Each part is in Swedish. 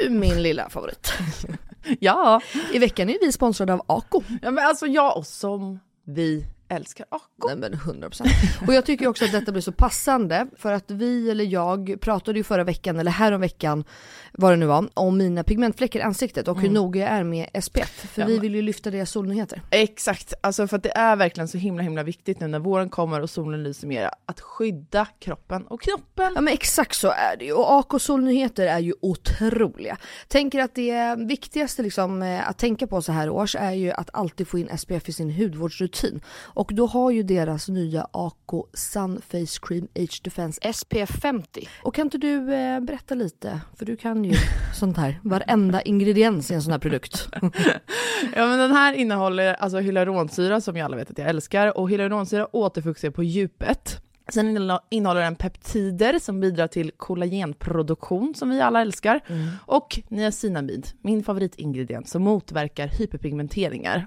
Du min lilla favorit. Ja. I veckan är vi sponsrade av Ako. ja, men alltså jag och som vi älskar Ako. Nej men 100%. Och jag tycker också att detta blir så passande för att vi eller jag pratade ju förra veckan eller härom veckan vad det nu var om mina pigmentfläckar i ansiktet och hur noga jag är med SPF. För Ja, vi vill ju lyfta deras solnyheter. Exakt, alltså för att det är verkligen så himla himla viktigt nu när våren kommer och solen lyser mer att skydda kroppen och knoppen. Ja men exakt så är det ju och AK solnyheter är ju otroliga. Tänker att det viktigaste liksom eh, att tänka på så här års är ju att alltid få in SPF i sin hudvårdsrutin. Och då har ju deras nya AK Sun Face Cream Age Defense SPF 50. Och kan inte du eh, berätta lite, för du kan ju sånt här, varenda ingrediens i en sån här produkt. Ja men den här innehåller alltså hyaluronsyra som jag alla vet att jag älskar och hyaluronsyra återfuktar på djupet. Sen innehå- innehåller den peptider som bidrar till kollagenproduktion som vi alla älskar. Och niacinamid, min favoritingrediens som motverkar hyperpigmenteringar.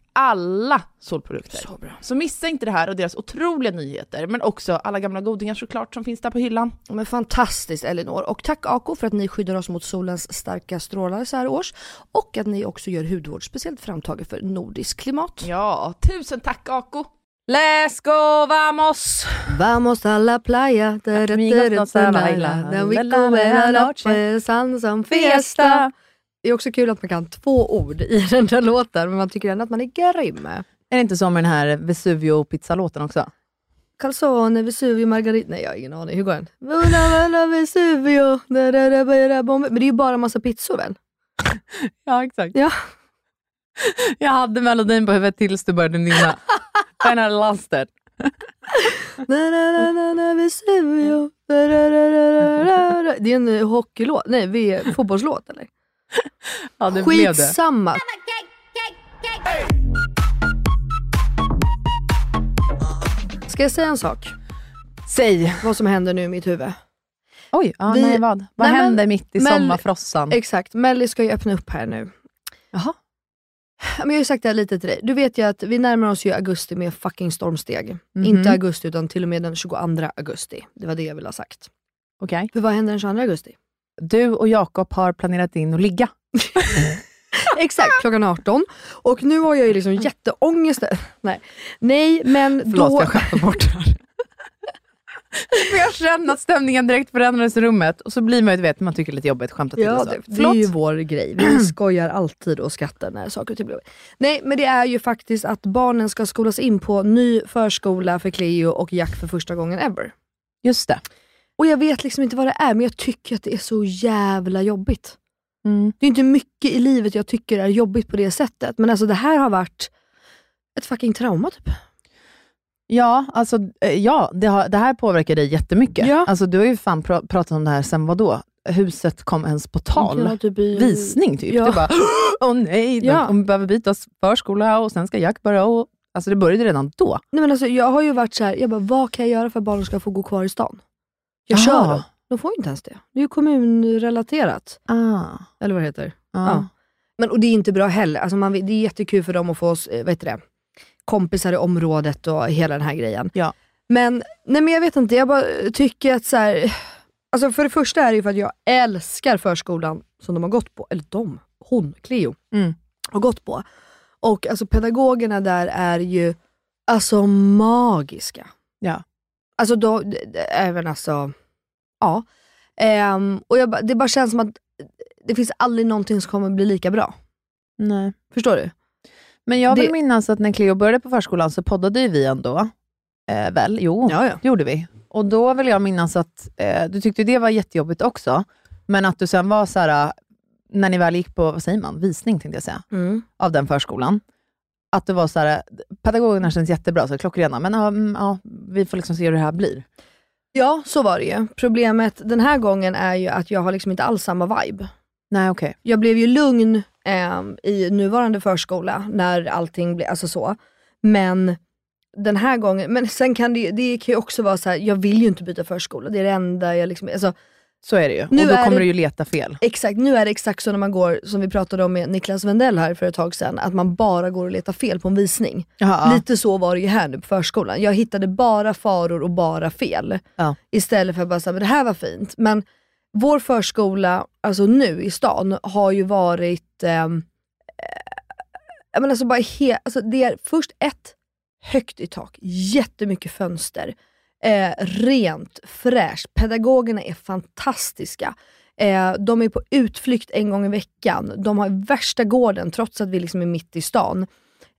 Alla solprodukter. Så bra. Så missa inte det här och deras otroliga nyheter, men också alla gamla godingar såklart som finns där på hyllan. Men fantastiskt Elinor. Och tack Ako för att ni skyddar oss mot solens starka strålar så här års. Och att ni också gör hudvård speciellt framtaget för nordisk klimat. Ja, tusen tack Ako! Let's go, vamos! Vamos a la playa, da, da, da, Amigos da, nos a da, bailar, go la, a noche. san som fiesta. Det är också kul att man kan två ord i den där låten, men man tycker ändå att man är grym. Är det inte som med den här Vesuvio-pizzalåten också? Calzone, Vesuvio, Margarita. Nej, jag har ingen aning. Hur går den? Vuna, vuna, Vesuvio. Da, da, da, da, bombe. Men det är ju bara massa pizzor väl? Ja, exakt. Ja. Jag hade melodin på huvudet tills du började nynna. Den har lost it. Na, na, na, na, na, Vesuvio. Da, da, da, da, da, da. Det är en hockeylåt. Nej, fotbollslåt eller? Ja, det blev det. Skitsamma. Ska jag säga en sak? Säg. Vad som händer nu i mitt huvud? Oj, ja, Vi- nej, vad? Vad Nej, men- händer mitt i men- sommarfrossan? Exakt, Melly ska ju öppna upp här nu. Jaha. Men jag har ju sagt det här lite till dig. Du vet ju att vi närmar oss ju augusti med fucking stormsteg. Mhm. Inte augusti utan till och med den 22 augusti. Det var det jag ville ha sagt. Okej. För vad händer den 22 augusti? Du och Jakob har planerat in att ligga. Exakt, klockan 18. Och nu har jag ju liksom jätteångest. Nej, Nej men Förlåt, då... jag skämtar bort det här. Jag känner att stämningen direkt förändrades i rummet och så blir man ju, du vet, man tycker det är lite jobbigt skämta till Ja, det, det är Förlåt. ju vår grej. Vi skojar alltid och skrattar när saker och ting blir Nej, men det är ju faktiskt att barnen ska skolas in på ny förskola för Cleo och Jack för första gången ever. Just det. Och jag vet liksom inte vad det är, men jag tycker att det är så jävla jobbigt. Mm. Det är inte mycket i livet jag tycker är jobbigt på det sättet, men alltså det här har varit ett fucking trauma typ. Ja, alltså, eh, ja det, har, det här påverkar dig jättemycket. Ja. Alltså, du har ju fan pra- pratat om det här sen vadå? Huset kom ens på tal. Ja, typ i- Visning typ. Ja. Du bara, åh nej, Ja. de behöva byta förskola och sen ska Jack börja. Och, alltså det började redan då. Nej, men alltså, jag har ju varit så här, jag bara, vad kan jag göra för att barnen ska få gå kvar i stan? Jag Ah. kör dem. De får inte ens det. Det är ju kommunrelaterat. Ah. Eller vad det heter. Ah. Ja. Men, och det är inte bra heller. Alltså man, det är jättekul för dem att få eh, vad det, kompisar i området och hela den här grejen. Ja. Men, nej men jag vet inte, jag bara tycker att så här, alltså för det första är det ju för att jag älskar förskolan som de har gått på. Eller de, hon, Cleo, Mm. har gått på. Och alltså pedagogerna där är ju alltså magiska. Ja. Alltså då, även alltså, ja. Ehm, och jag, det bara känns som att det finns aldrig någonting som kommer bli lika bra. Nej. Förstår du? Men jag vill Det- minnas att när Cleo började på förskolan så poddade ju vi ändå. Eh, väl? Jo, Ja, ja. det gjorde vi. Och då vill jag minnas att eh, du tyckte det var jättejobbigt också, men att du sen var så här, eh, när ni väl gick på, vad säger man, visning tänkte jag säga, Mm. av den förskolan, att det var så här, pedagogerna känns jättebra, så klockrena, men ja, mm, ja, vi får liksom se hur det här blir. Ja, så var det ju. Problemet den här gången är ju att jag har liksom inte alls samma vibe. Nej, okej. Jag blev ju lugn ehm, i nuvarande förskola när allting blev, alltså så. Men den här gången, men sen kan det, det kan ju också vara så här: jag vill ju inte byta förskola. Det är det enda jag liksom, alltså, Så är det ju. Nu och då kommer det- du ju leta fel. Exakt, nu är det exakt så när man går, som vi pratade om med Niklas Wendell här för ett tag sedan, att man bara går och letar fel på en visning. Jaha, Lite så var det ju här nu på förskolan. Jag hittade bara faror och bara fel. Ja. Istället för att bara säga, men det här var fint. Men vår förskola, alltså nu i stan, har ju varit, ehm, jag menar alltså bara he- alltså det är först ett, högt i tak, jättemycket fönster, eh, rent, fräscht, pedagogerna är fantastiska. Eh, de är på utflykt en gång i veckan, de har värsta gården trots att vi liksom är mitt i stan.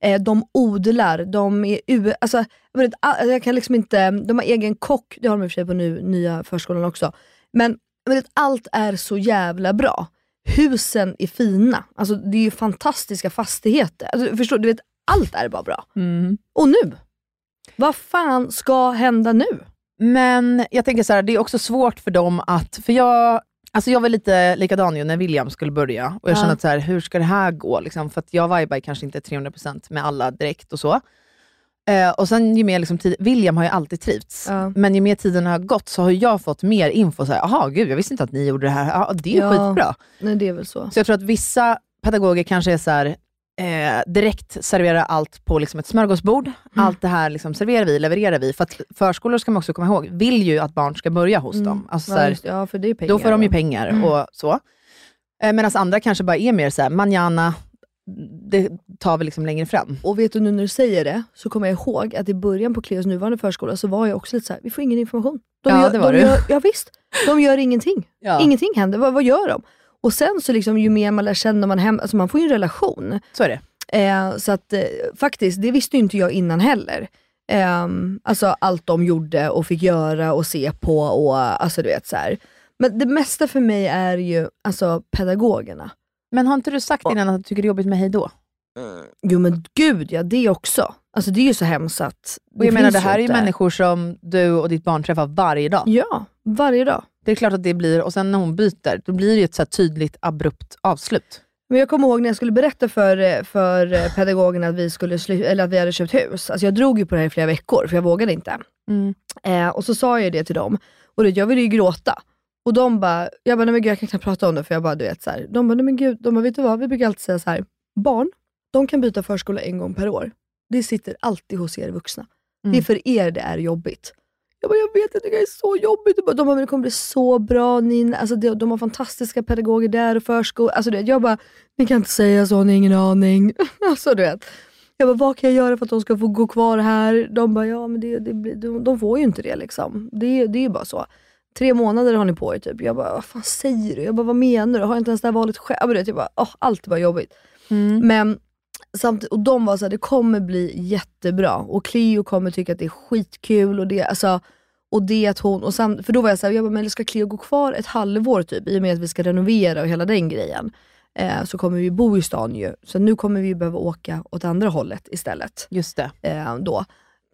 Eh, de odlar, de är u- alltså, jag, vet, all- jag kan liksom inte, de har egen kock, det har de i och för sig på nu, nya förskolan också. Men vet, allt är så jävla bra. Husen är fina, alltså, det är fantastiska fastigheter. Alltså, förstår, du vet, allt är bara bra. Mm. Och nu? Vad fan ska hända nu? Men jag tänker så här, det är också svårt för dem att, för jag, alltså jag var lite likadan ju när William skulle börja och jag Ja. kände att så här, hur ska det här gå? Liksom, för att jag vibar kanske inte 300% med alla direkt och så. Eh, och sen ju mer liksom tid, William har ju alltid trivts, Ja. men ju mer tiden har gått så har jag fått mer info. Så här, Jaha, gud, jag visste inte att ni gjorde det här. Ja, det är Ja. skitbra. Nej det är väl så. Så jag tror att vissa pedagoger kanske är så här, eh, direkt serverar allt på liksom ett smörgåsbord. Mm. Allt det här liksom serverar vi, levererar vi. För att förskolor ska man också komma ihåg, vill ju att barn ska börja hos dem. Alltså, så Mm. ja, här, just, ja, för det är pengar. då får de ju pengar Mm. och så. Eh, Medan andra kanske bara är mer så här, manjana, det tar vi liksom längre fram. Och vet du nu när du säger det, så kommer jag ihåg att i början på Cleos nuvarande förskola så var jag också lite så här: vi får ingen information. De Ja, gör, det var de du. Gör, ja visst, de gör ingenting. Ja. Ingenting händer. Vad, vad gör de? Och sen så liksom, ju mer man lär känna man hem, alltså man får ju en relation. Så är det. Eh, så att eh, faktiskt, det visste ju inte jag innan heller. Eh, alltså allt de gjorde och fick göra och se på och alltså du vet så här. Men det mesta för mig är ju alltså pedagogerna. Men har inte du sagt innan att du tycker det är jobbigt med hej då? Jo men gud ja, det också. Alltså det är ju så hemskt att Och jag menar, det här är ju människor som du och ditt barn träffar varje dag. Ja, varje dag. Det är klart att det blir, och sen när hon byter, då blir det ett så tydligt abrupt avslut. Men jag kommer ihåg när jag skulle berätta för, för eh, pedagogerna att vi, skulle slu- eller att vi hade köpt hus. Alltså jag drog ju på det här i flera veckor, för jag vågade inte. Mm. Eh, och så sa jag det till dem, och det, jag ville ju gråta. Och de bara, jag bara, nej men gud jag kan knappt prata om det, för jag bara, du vet så här. De bara, nej men gud, de bara, vet du vad? Vi brukar alltid säga så här. barn, de kan byta förskola en gång per år. Det sitter alltid hos er vuxna. Det är Mm. för er det är jobbigt. Jag bara, jag vet, jag tycker det är så jobbigt. Bara, de bara, det kommer bli så bra. Ni, alltså, de, de har fantastiska pedagoger där och förskola. Alltså, du vet, jag bara, ni kan inte säga så, ni har ingen aning. alltså, du vet. Jag bara, vad kan jag göra för att de ska få gå kvar här? De bara, ja men det, det, de, de får ju inte det liksom. Det, det är ju bara så. Tre månader har ni på er typ. Jag bara, vad fan säger du? Jag bara, vad menar du? Har jag inte ens det här valet själv? Jag bara, åh, allt är bara jobbigt. Mm. Men samtidigt, och de var så här, det kommer bli jättebra och Cleo kommer tycka att det är skitkul och det, alltså, Och det att hon, och sam, för då var jag såhär, jag bara, men ska Cleo gå kvar ett halvår typ i och med att vi ska renovera och hela den grejen. Eh, så kommer vi bo i stan ju, så nu kommer vi behöva åka åt andra hållet istället. Just det. Eh, då.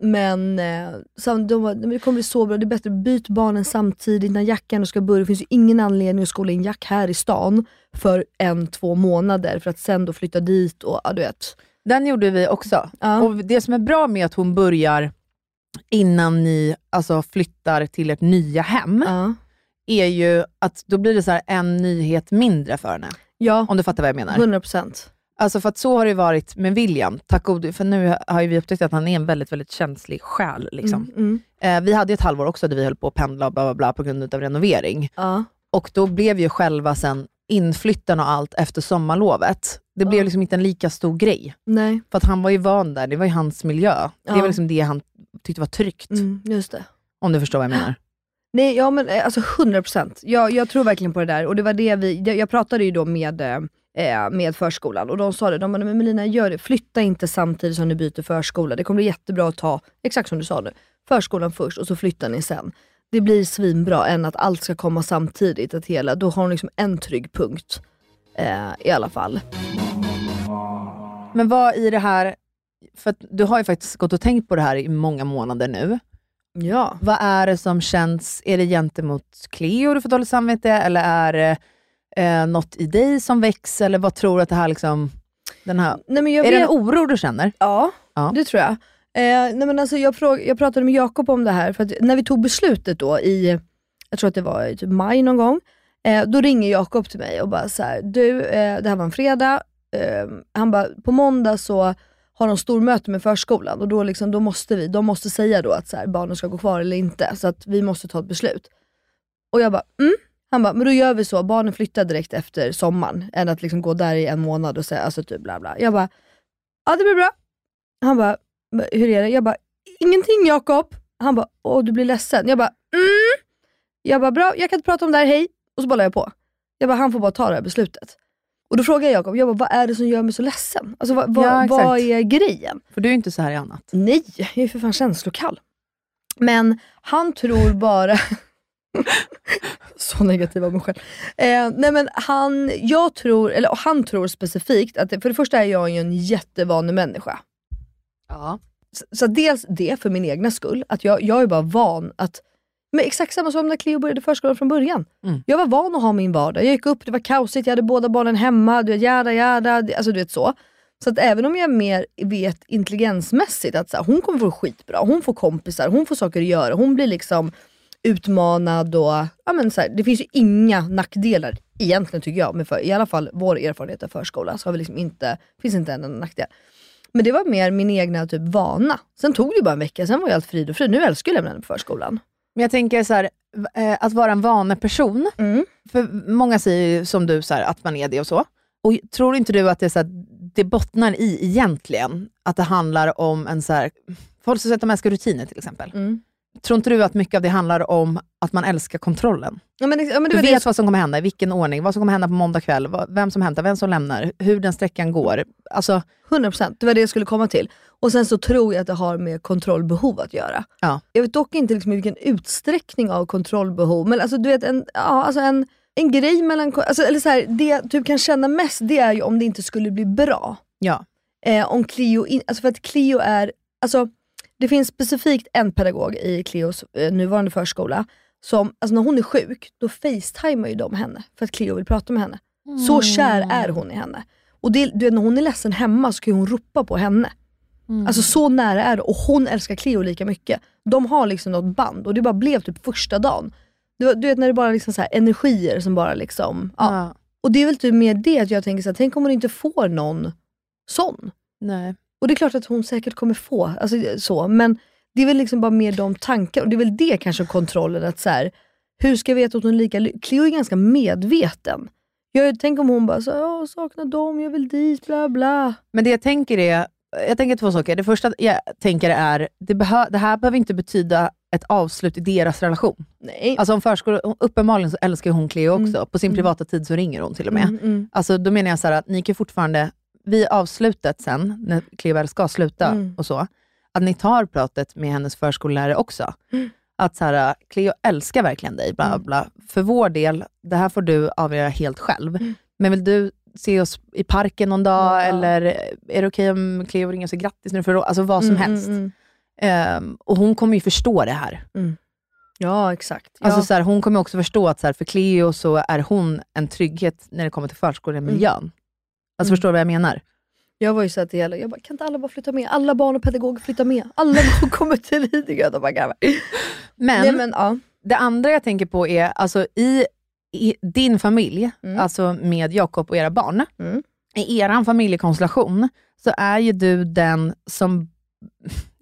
Men eh, så de bara, "Men det kommer bli så bra, det är bättre byt barnen samtidigt när Jack ändå ska börja. Det finns ju ingen anledning att skola in Jack här i stan för en, två månader för att sen då flytta dit och ja, du vet. Den gjorde vi också. Ja. Och Det som är bra med att hon börjar innan ni alltså, flyttar till ert nya hem, Ja. är ju att då blir det så en nyhet mindre för henne. Ja, Om du fattar vad jag menar. 100%. Alltså för att så har det varit med William, tack gode, för nu har vi upptäckt att han är en väldigt, väldigt känslig själ. Liksom. Mm, Eh, vi hade ett halvår också där vi höll på att pendla bla, bla, bla på grund av renovering. Ja. Och då blev ju själva sen inflytten och allt efter sommarlovet, det blev Ja. liksom inte en lika stor grej. Nej, För att han var ju van där, det var ju hans miljö. Det Ja. var liksom det han tyckte var tryggt. mm, just det. Om du förstår vad jag menar. Nej, ja men eh, alltså 100%. Jag, jag tror verkligen på det där. Och det var det vi, jag, jag pratade ju då med, eh, med förskolan och de sa det, de bara, men Melina gör det, flytta inte samtidigt som ni byter förskola. Det kommer bli jättebra att ta, exakt som du sa nu, förskolan först och så flyttar ni sen. Det blir svinbra än att allt ska komma samtidigt. Att hela, då har hon liksom en trygg punkt. Eh, I alla fall. Men vad i det här, för du har ju faktiskt gått och tänkt på det här i många månader nu. Ja. Vad är det som känns, är det gentemot Cleo du får dåligt samvete eller är det eh, något i dig som växer? Eller vad tror du att det här liksom, den här, Nej, men jag är det en vet- oro du känner? Ja, Ja. det tror jag. Eh, nej men alltså jag, fråg, jag pratade med Jakob om det här, för när vi tog beslutet då i, jag tror att det var i typ maj någon gång, eh, då ringer Jakob till mig och bara så här, du, eh, det här var en fredag, eh, han bara, på måndag så har de stormöte med förskolan och då, liksom, då måste vi, de måste säga då att så här, barnen ska gå kvar eller inte, så att vi måste ta ett beslut. Och jag bara, mm. Han bara, men då gör vi så, barnen flyttar direkt efter sommaren, än att liksom gå där i en månad och säga, alltså typ bla bla. Jag bara, ja det blir bra. Han bara, "Men hur är det? Jag bara, ingenting Jakob. Han bara, åh du blir ledsen. Jag bara, mm. Jag bara, bra, jag kan inte prata om det här, hej. Och så bara la jag på. Jag bara, han får bara ta det här beslutet. Och då frågar jag Jakob, jag bara, vad är det som gör mig så ledsen? Alltså vad, vad, Ja, vad är grejen? För du är ju inte så här i annat. Nej, jag är ju för fan känslokall. Men han tror bara... så negativ av mig själv. Eh, nej men han, jag tror, eller han tror specifikt att, för det första är jag ju en jättevanlig människa. Ja. Så, så dels det för min egna skull, att jag, jag är bara van att men exakt samma som när Cleo började förskolan från början. Mm. Jag var van att ha min vardag. Jag gick upp, det var kaosigt, jag hade båda barnen hemma, du vet, jada jada, alltså du vet så. Så att även om jag mer vet intelligensmässigt att så här, hon kommer få skitbra, hon får kompisar, hon får saker att göra, hon blir liksom utmanad och ja, men så här, det finns ju inga nackdelar egentligen tycker jag, med för, i alla fall vår erfarenhet av förskola, så har vi liksom inte, finns inte en enda nackdel. Men det var mer min egna typ vana. Sen tog det bara en vecka, sen var ju allt frid och frid. Nu älskar jag att lämna henne på förskolan. Men jag tänker så här, eh, att vara en vaneperson, Mm. för många säger ju som du så här, att man är det och så. Och tror inte du att det, är så här, det bottnar i egentligen att det handlar om en så här, folk som de älskar rutiner till exempel. Mm. Tror inte du att mycket av det handlar om att man älskar kontrollen? Ja, men, ja, men Du vet det, vad som kommer hända, i vilken ordning, vad som kommer hända på måndag kväll, vad- vem som hämtar, vem som lämnar, hur den sträckan går. Alltså, 100%, det var det jag skulle komma till. Och sen så tror jag att det har med kontrollbehov att göra. Ja. Jag vet dock inte liksom i vilken utsträckning av kontrollbehov, men alltså du vet en, ja, alltså en, en grej mellan, alltså, eller så här, det du kan känna mest det är ju om det inte skulle bli bra. ja. eh, om Clio, in, alltså för att Clio är, alltså det finns specifikt en pedagog i Clios eh, nuvarande förskola som, alltså när hon är sjuk, då facetimar ju de henne för att Clio vill prata med henne. Så kär är hon i henne. Och det, du vet, när hon är ledsen hemma så kan hon ropa på henne. Alltså så nära är det och hon älskar Cleo lika mycket. De har liksom något band och det bara blev typ första dagen. Du, du vet när det bara liksom så här energier som bara liksom, ja. Ja. Och det är väl typ mer det att jag tänker så här, tänk om hon inte får någon sån. Nej. Och det är klart att hon säkert kommer få, alltså så, men det är väl liksom bara mer de tankar, och det är väl det kanske kontrollen, att så här, hur ska jag veta att hon är lika ly- Cleo är ganska medveten. Jag tänker om hon bara, så, jag saknar dem, jag vill dit, bla bla. Men det jag tänker är, jag tänker två saker. Det första jag tänker är, det, behö, det här behöver inte betyda ett avslut i deras relation. Nej. Alltså om förskola, uppenbarligen så älskar hon Cleo också. Mm. På sin Mm. privata tid så ringer hon till och med. Mm, mm. Alltså då menar jag så att ni kan fortfarande, vid avslutet sen, när väl ska sluta Mm. och så, att ni tar pratet med hennes förskollärare också. Mm. att så här, Cleo älskar verkligen dig, bla Mm. bla. För vår del, det här får du avgöra helt själv. Mm. Men vill du se oss i parken någon dag, eller är det okej om Cleo ringer och säger grattis nu? För, alltså vad som Mm, helst. mm, mm. Ehm, och hon kommer ju förstå det här. Ja, exakt. Alltså ja. så här, hon kommer också förstå att så här, för Cleo så är hon en trygghet när det kommer till förskolemiljön. Alltså Mm. förstår du vad jag menar? Jag var ju så här till hela, jag bara, kan inte alla bara flytta med? Alla barn och pedagoger flytta med. Alla barn kommer till Lidingö. De bara. Men, Nej, men, ja. det andra jag tänker på är, alltså i, i din familj, Mm. alltså med Jakob och era barn, Mm. i er familjekonstellation, så är ju du den som,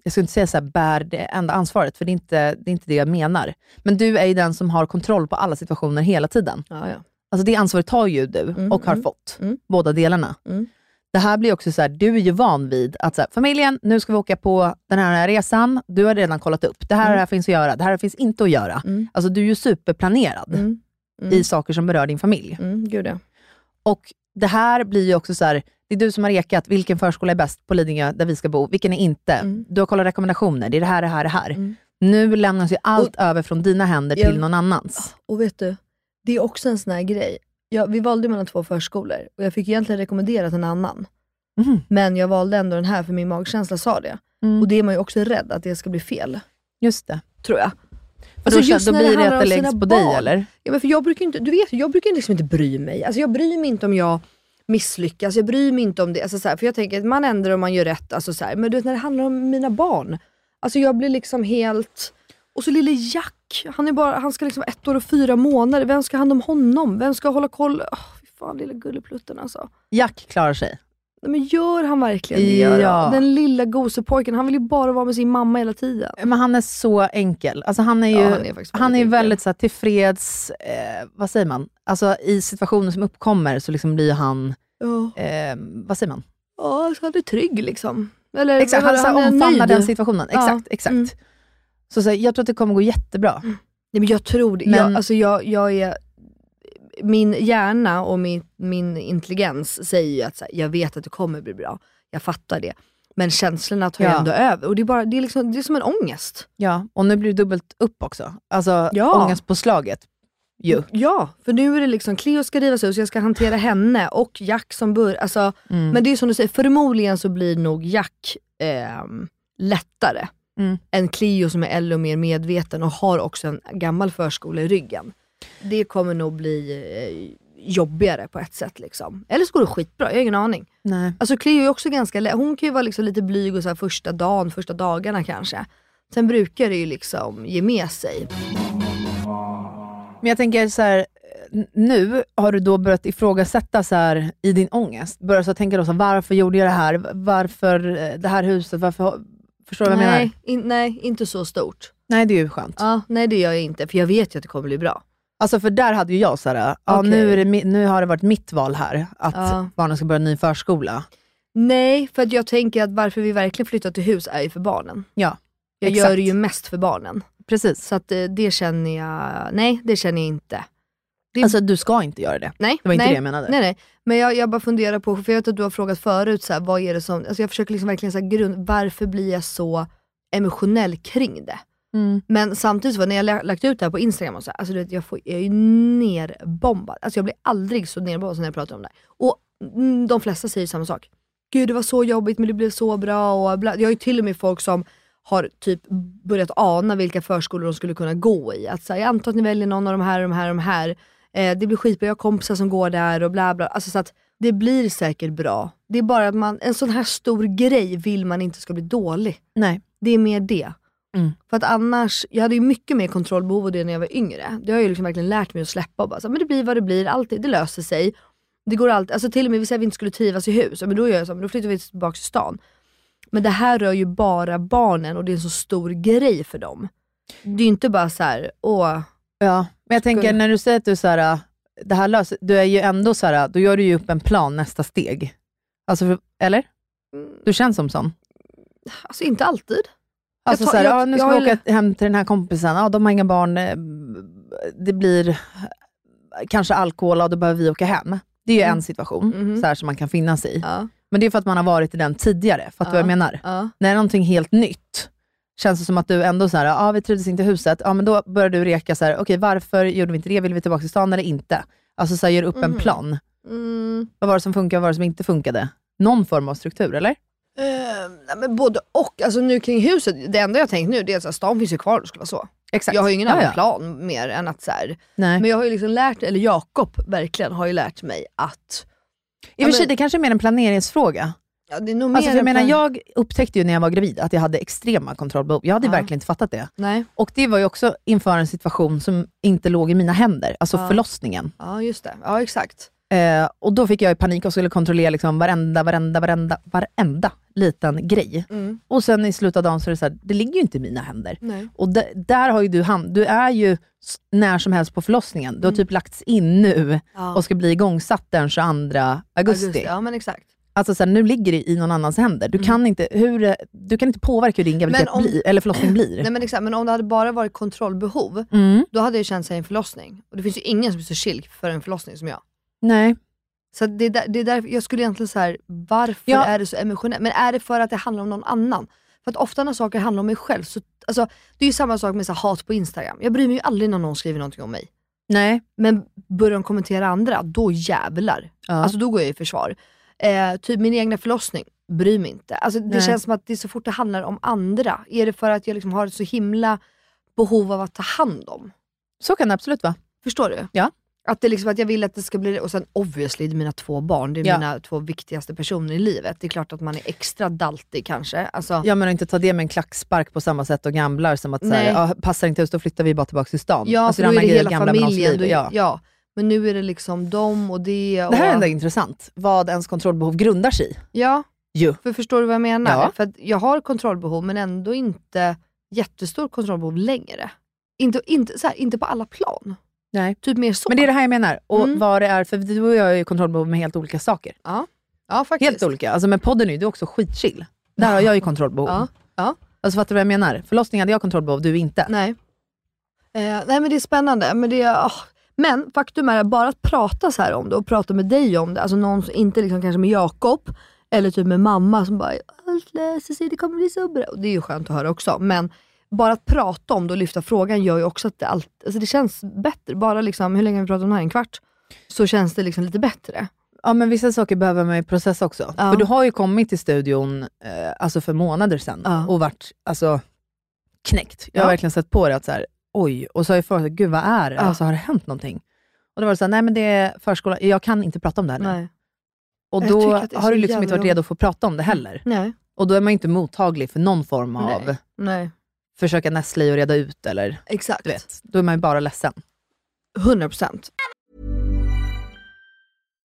jag ska inte säga så här, bär det enda ansvaret, för det är, inte, det är inte det jag menar. Men du är ju den som har kontroll på alla situationer hela tiden. Ja, ja. Alltså det ansvaret tar ju du Mm, och har mm, fått, mm. båda delarna. Mm. Det här blir också så här, du är ju van vid att så här, familjen, nu ska vi åka på den här, resan. Du har redan kollat upp. Det här, Mm. det här finns att göra, det här finns inte att göra. Mm. Alltså du är ju superplanerad Mm. Mm. i saker som berör din familj. Mm, gud ja. Och det här blir ju också så här, det är du som har rekat vilken förskola är bäst på Lidingö där vi ska bo, vilken är inte. Mm. Du har kollat rekommendationer, det är det här, det här, det här. Mm. Nu lämnas ju allt över från dina händer Jag- till någon annans. Och vet du, det är också en sån här grej. Jag, vi valde mellan två förskolor och jag fick egentligen rekommendera en annan. Mhm. Men jag valde ändå den här för min magkänsla sa det. Mm. Och det är man ju också rädd att det ska bli fel. Just det. Tror jag. Alltså, då, då det blir det handlar att det läggs på dig barn. eller? Ja, men för jag brukar inte, du vet, jag brukar liksom inte bry mig. Alltså jag bryr mig inte om jag misslyckas, jag bryr mig inte om det. Alltså så här, för jag tänker att man ändrar om man gör rätt. Alltså så här, men du vet när det handlar om mina barn. Alltså jag blir liksom helt... Och så lille Jack, han, är bara, han ska liksom vara ett år och fyra månader. Vem ska ha hand om honom? Vem ska hålla koll? Oh, fy fan lilla gulleplutten alltså. Jack klarar sig. Nej, men gör han verkligen det? Ja. han? Den lilla gosepojken, han vill ju bara vara med sin mamma hela tiden. Men han är så enkel. Alltså han är ju Ja, han är han är väldigt så här, tillfreds, eh, vad säger man? Alltså i situationer som uppkommer så liksom blir han, Ja, eh, vad säger man? ja så han är trygg liksom. Eller, Exakt, han, här, är omfamnar den situationen. Ja, Exakt, exakt. mm. Så, så här, jag tror att det kommer gå jättebra. Nej, men jag tror det. Men- Jag, alltså jag, jag är, min hjärna och min, min intelligens säger ju att här, jag vet att det kommer bli bra. Jag fattar det. Men känslorna tar ju Ja. ändå över. Och det är, bara, det, är liksom, det är som en ångest. Ja, och nu blir det dubbelt upp också. Alltså Ja. ångestpåslaget. Ju. Ja, för nu är det liksom Cleo ska rivas ut så jag ska hantera henne och Jack som bör. Alltså, Mm. Men det är som du säger, förmodligen så blir nog Jack ehm, lättare Mm. än Cleo som är äldre och mer medveten och har också en gammal förskola i ryggen. Det kommer nog bli eh, jobbigare på ett sätt. Liksom. Eller så går det skitbra, jag har ingen aning. Nej. Alltså Cleo är också ganska hon kan ju vara liksom lite blyg och så första dagen, första dagarna kanske. Sen brukar det ju liksom ge med sig. Men jag tänker så här, nu har du då börjat ifrågasätta så här, i din ångest. Börjat så tänka då så här, varför gjorde jag det här? Varför eh, det här huset? Varför, förstår du vad jag menar? nej, in, nej, inte så stort. Nej, det är ju skönt. Ja, nej det gör jag inte, för jag vet ju att det kommer bli bra. Alltså för där hade ju jag så här, ja, nu, är det, nu har det varit mitt val här, att Ja. barnen ska börja ny förskola. Nej, för att jag tänker att varför vi verkligen flyttar till hus är ju för barnen. Ja, Jag exakt. gör det ju mest för barnen. Precis. Så att eh, det känner jag, nej det känner jag inte. Det- Alltså du ska inte göra det. Nej, Det var inte nej, det jag menade. Nej, nej. Men jag, jag bara funderar på, för jag vet att du har frågat förut, så här, vad är det som, alltså jag försöker liksom verkligen så här, grund, varför blir jag så emotionell kring det? Mm. Men samtidigt, så, när jag lagt ut det här på Instagram, och så, här, alltså, du vet, jag, får, jag är ju nerbombad. Alltså, jag blir aldrig så nerbombad som när jag pratar om det. Och mm, de flesta säger samma sak. Gud det var så jobbigt men det blev så bra. Och bla. Jag har ju till och med folk som har typ börjat ana vilka förskolor de skulle kunna gå i. Att så här, jag antar att ni väljer någon av de här, de här, de här. Eh, det blir skitbra, jag har kompisar som går där och bla bla. Alltså, så att det blir säkert bra. Det är bara att man, en sån här stor grej vill man inte ska bli dålig. Nej. Det är mer det. Mm. För att annars, jag hade ju mycket mer kontrollbehov av det när jag var yngre. Det har jag ju liksom verkligen lärt mig att släppa och bara, så, men det blir vad det blir, alltid, det löser sig. Det går alltid, alltså till och med, vi säger att vi inte skulle trivas i hus, men då gör jag så, men då flyttar vi tillbaka till stan. Men det här rör ju bara barnen och det är en så stor grej för dem. Det är ju inte bara så här, åh, Ja, men jag tänker när du säger att du, så här, det här löser, du är ju ändå så här, då gör du ju upp en plan nästa steg. Alltså, eller? Du känns som sån. alltså inte alltid. Alltså tar- så här, jag- ja, nu jag ska har vi åka hem till den här kompisen, ja, de har inga barn, eh, det blir eh, kanske alkohol och då behöver vi åka hem. Det är ju en situation Mhm. så som man kan finnas i. Ja, Men det är för att man har varit i den tidigare, fattar du vad jag Ja. menar? ja. När det är någonting helt nytt, känns det som att du ändå så här, ja vi trivdes inte i huset, ja men då börjar du reka så här, okej varför gjorde vi inte det? Vill vi tillbaka till stan eller inte? Alltså så här, gör upp en Mhm. plan. Mm. Vad var det som funkade och vad var det som inte funkade? Någon form av struktur, eller? Nej, men både och. Alltså nu kring huset, det enda jag tänkt nu det är att stan finns ju kvar det skulle vara så. Exakt. Jag har ju ingen Ja, annan ja. plan mer än att så här, Nej. Men jag har ju liksom lärt, eller Jakob verkligen har ju lärt mig att I och Ja, för sig, det kanske är mer en planeringsfråga. Ja, det är nog Alltså, mer jag en menar, jag upptäckte ju när jag var gravid att jag hade extrema kontrollbehov. Jag hade Ja. verkligen inte fattat det. Nej, Och det var ju också inför en situation som inte låg i mina händer, alltså Ja. förlossningen. ja just det. Ja exakt. Eh, och då fick jag panik och skulle kontrollera liksom varenda, varenda, varenda, varenda liten grej. Mm. Och sen i slutet av dagen så är det så här, det ligger ju inte i mina händer. Nej. Och d- där har ju du hamn, du är ju när som helst på förlossningen. Du har typ lagts in nu Mm. Ja. och ska bli igångsatt den 22 augusti. Ja men exakt. Alltså så här, nu ligger det i någon annans händer. Du, kan, inte, hur, det- du kan inte påverka hur din graviditet om- blir, eller förlossning blir. Nej men exakt, men om det hade bara varit kontrollbehov, Mm. då hade jag känt sig en förlossning. Och det finns ju ingen som är så chill för en förlossning som jag. Nej. Så det, är där, det är därför jag skulle egentligen så här, varför Ja. är det så emotionellt? Men är det för att det handlar om någon annan? För att ofta när saker handlar om mig själv, så, alltså, det är ju samma sak med så här, hat på Instagram. Jag bryr mig ju aldrig när någon skriver någonting om mig. Nej. Men börjar de kommentera andra, då jävlar. Ja. Alltså då går jag i försvar. Eh, typ min egna förlossning, bryr mig inte. Alltså, det Nej. känns som att det är så fort det handlar om andra, är det för att jag liksom har ett så himla behov av att ta hand om? Så kan det absolut vara. Förstår du? Ja. Att, det liksom, att jag vill att det ska bli, och sen obviously det är mina två barn, det är Ja. mina två viktigaste personer i livet. Det är klart att man är extra daltig kanske. Alltså, Ja men inte ta det med en klackspark på samma sätt och gamblar som att så här, ja, passar inte hus då flyttar vi bara tillbaka till stan. ja alltså, för då är det att hela familjen. Då, Ja. ja. Men nu är det liksom dem och det. Och, Det här är ändå intressant, vad ens kontrollbehov grundar sig i. Ja, Ju. för förstår du vad jag menar? Ja. För jag har kontrollbehov men ändå inte jättestor kontrollbehov längre. Inte, inte, så här, inte på alla plan. Nej. Typ mer så. Men det är det här jag menar. Och Mm. vad det är, för du och jag har ju kontrollbehov med helt olika saker. Ja, ja faktiskt. Helt olika. Alltså med podden är du också skitchill. Där har jag ju kontrollbehov. Ja. Ja. Alltså fattar du vad jag menar? Förlossning hade jag kontrollbehov, du inte. Nej. Eh, nej men det är spännande. Men, det, åh. Men faktum är att bara att prata så här om det och prata med dig om det, alltså någon som inte liksom kanske med Jakob, eller typ med mamma som bara allt löser sig, det kommer bli så bra. Och det är ju skönt att höra också. Men bara att prata om det och lyfta frågan gör ju också att det, allt, alltså det känns bättre. Bara liksom, hur länge har vi pratat om det här? En kvart? Så känns det liksom lite bättre. Ja men vissa saker behöver man ju processa också. Ja. För du har ju kommit till studion eh, alltså för månader sedan Ja. och varit alltså, knäckt. Jag har Ja. verkligen sett på det att så här, oj, och så har jag frågat, gud vad är det? Ja. Alltså har det hänt någonting? Och då var det så här, nej men det är förskola, jag kan inte prata om det här nu. Nej. Och Jag då har du liksom inte varit redo för att prata om det heller. Nej. Och då är man ju inte mottaglig för någon form av Nej. Nej. försöka nästla i och reda ut eller Exakt. du vet, då är man ju bara ledsen. 100%.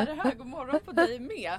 Är det här? God morgon på dig med.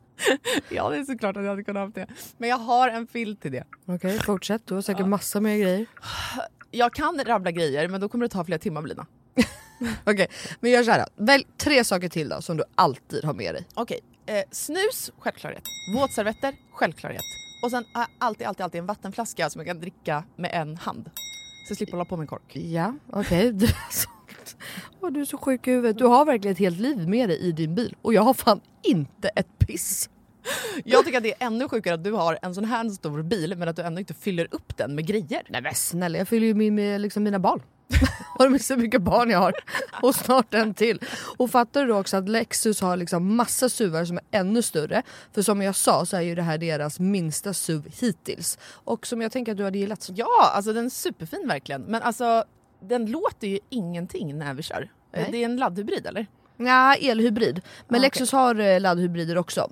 Ja det är såklart att jag hade kunnat ha det. Men jag har en filt till det. Okej, fortsätt. Du har säkert massa mer grejer. Jag kan rabbla grejer men då kommer det ta flera timmar Blina. Okej, men gör såhär. Välj tre saker till då som du alltid har med dig. Okej, eh, snus, självklarhet. Våtservetter, självklarhet. Och sen har jag alltid, alltid, alltid en vattenflaska som jag kan dricka med en hand. Så jag slipper hålla på med en kork. Ja, okej. Alltså, Åh, du är så sjuk i huvudet. Du har verkligen ett helt liv med dig i din bil och jag har fan inte ett piss. Jag tycker att det är ännu sjukare att du har en sån här stor bil men att du ändå inte fyller upp den med grejer. Nej men snälla, jag fyller ju min med liksom mina barn. har du så mycket barn jag har? Och snart en till. Och fattar du då också att Lexus har liksom massa SUVar som är ännu större. För som jag sa så är ju det här deras minsta SUV hittills. Och som jag tänker att du hade gillat. Ja, alltså den är superfin verkligen. Men alltså den låter ju ingenting när vi kör. Nej. Det är en laddhybrid eller? Ja, elhybrid. Men Ah, Lexus har eh, laddhybrider också.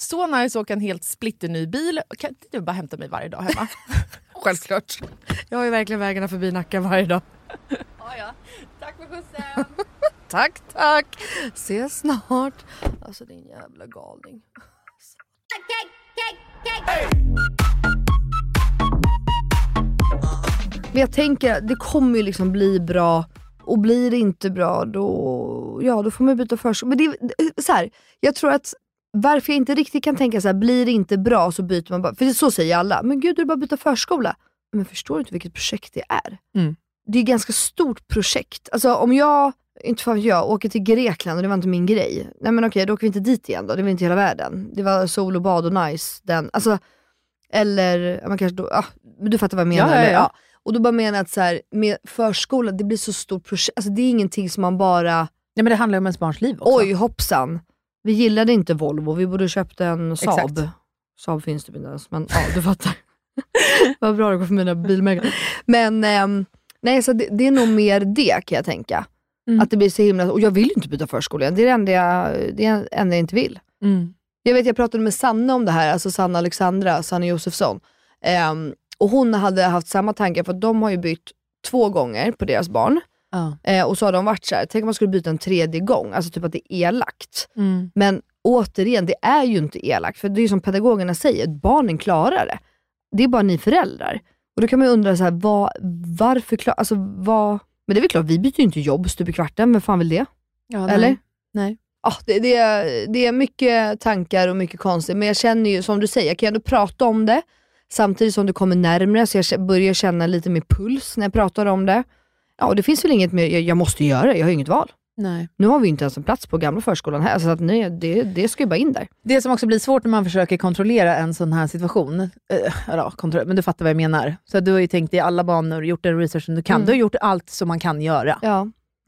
Så nice att åka en helt splitterny bil. Kan inte du bara hämta mig varje dag hemma? Självklart. Jag har ju verkligen vägarna förbi Nacka varje dag. ja, ja. Tack för skjutsen. Tack, tack. Ses snart. Alltså din jävla galning. Men jag tänker, det kommer ju liksom bli bra och blir det inte bra då, ja, då får man byta förskola. Men det så här, jag tror att varför jag inte riktigt kan tänka så här, blir det inte bra så byter man bara. För så säger alla, men gud du bara byta förskola. Men förstår du inte vilket projekt det är? Mm. Det är ett ganska stort projekt. Alltså om jag, inte fan jag, åker till Grekland och det var inte min grej. Nej men okej, då åker vi inte dit igen då. Det var inte hela världen. Det var sol och bad och nice. Den, alltså, eller, ja, man kanske då, ja, men du fattar vad jag menar. Ja, ja, eller? ja. Och då bara menar jag att så här, med förskola, det blir så stort projekt. Alltså det är ingenting som man bara, Nej, men det handlar ju om ens barns liv också. oj hoppsan. Vi gillade inte Volvo, vi borde köpt en Saab. Exakt. Saab finns det inte ens, men ja du fattar. Vad bra det går för mina bilmärken. Men ehm, nej, så det, det är nog mer det kan jag tänka. Mm. Att det blir så himla, och jag vill ju inte byta förskola. Det är det enda jag, det är det enda jag inte vill. Mm. Jag vet jag pratade med Sanna om det här, alltså Sanna Alexandra, Sanna Josefsson. Ehm, och hon hade haft samma tankar för de har ju bytt två gånger på deras barn. Ja. Eh, och så har de varit så här, tänk om man skulle byta en tredje gång, alltså typ att det är elakt. Mm. Men återigen, det är ju inte elakt. För det är ju som pedagogerna säger, barnen klarar det. Det är bara ni föräldrar. Och då kan man ju undra, så här, vad, varför klar, alltså vad... Men det är väl klart, vi byter ju inte jobb stup i kvarten, vem fan vill det? Ja, nej. Eller? Nej. Ja, det, det, är, det är mycket tankar och mycket konstigt, men jag känner ju, som du säger, jag kan ändå prata om det, samtidigt som det kommer närmare, så jag börjar känna lite mer puls när jag pratar om det. Ja, och det finns väl inget mer, jag, jag måste göra det, jag har ju inget val. Nej. Nu har vi inte ens en plats på gamla förskolan här, så att nej, det, det ska ju bara in där. Det som också blir svårt när man försöker kontrollera en sån här situation, eh, ja, kontroll, men du fattar vad jag menar. Så du har ju tänkt i alla banor, gjort den researchen du kan. Mm. Du har gjort allt som man kan göra. Ja.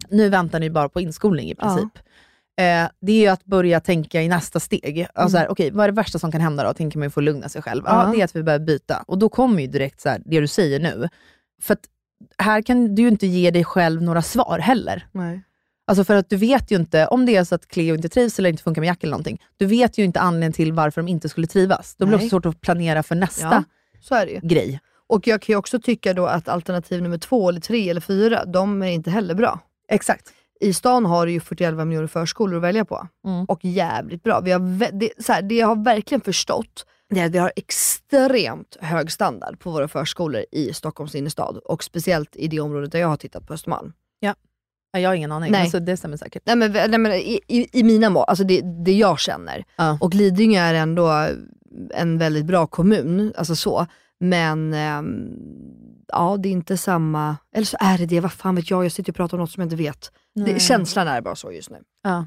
Nu väntar ni bara på inskolning i Ja. princip. Eh, det är ju att börja tänka i nästa steg. Alltså Mm. okej, vad är det värsta som kan hända då? Tänker man ju få lugna sig själv. Ja. Ja, det är att vi behöver byta. Och då kommer ju direkt så här, det du säger nu. För att här kan du ju inte ge dig själv några svar heller. Nej. Alltså för att du vet ju inte, om det är så att Cleo inte trivs eller inte funkar med Jack eller någonting, du vet ju inte anledningen till varför de inte skulle trivas. Då blir det också svårt att planera för nästa Ja, så är det ju. grej. Och jag kan ju också tycka då att alternativ nummer två, eller tre eller fyra, de är inte heller bra. Exakt. I stan har du ju 41 miljoner förskolor att välja på. Mm. Och jävligt bra. Vi har det, så här, det jag har verkligen förstått, det är att vi har extremt hög standard på våra förskolor i Stockholms innerstad. Och speciellt i det området där jag har tittat på Östermalm. Ja. Ja, Jag har ingen aning, Nej. men så det stämmer säkert. Nej men, nej, men i, i, i mina mål, alltså det, det jag känner. Ja. Och Lidingö är ändå en väldigt bra kommun, alltså så. Men ehm, ja, det är inte samma, eller så är det det, vad fan vet jag, jag sitter och pratar om något som jag inte vet. Det, känslan är bara så just nu. Ja.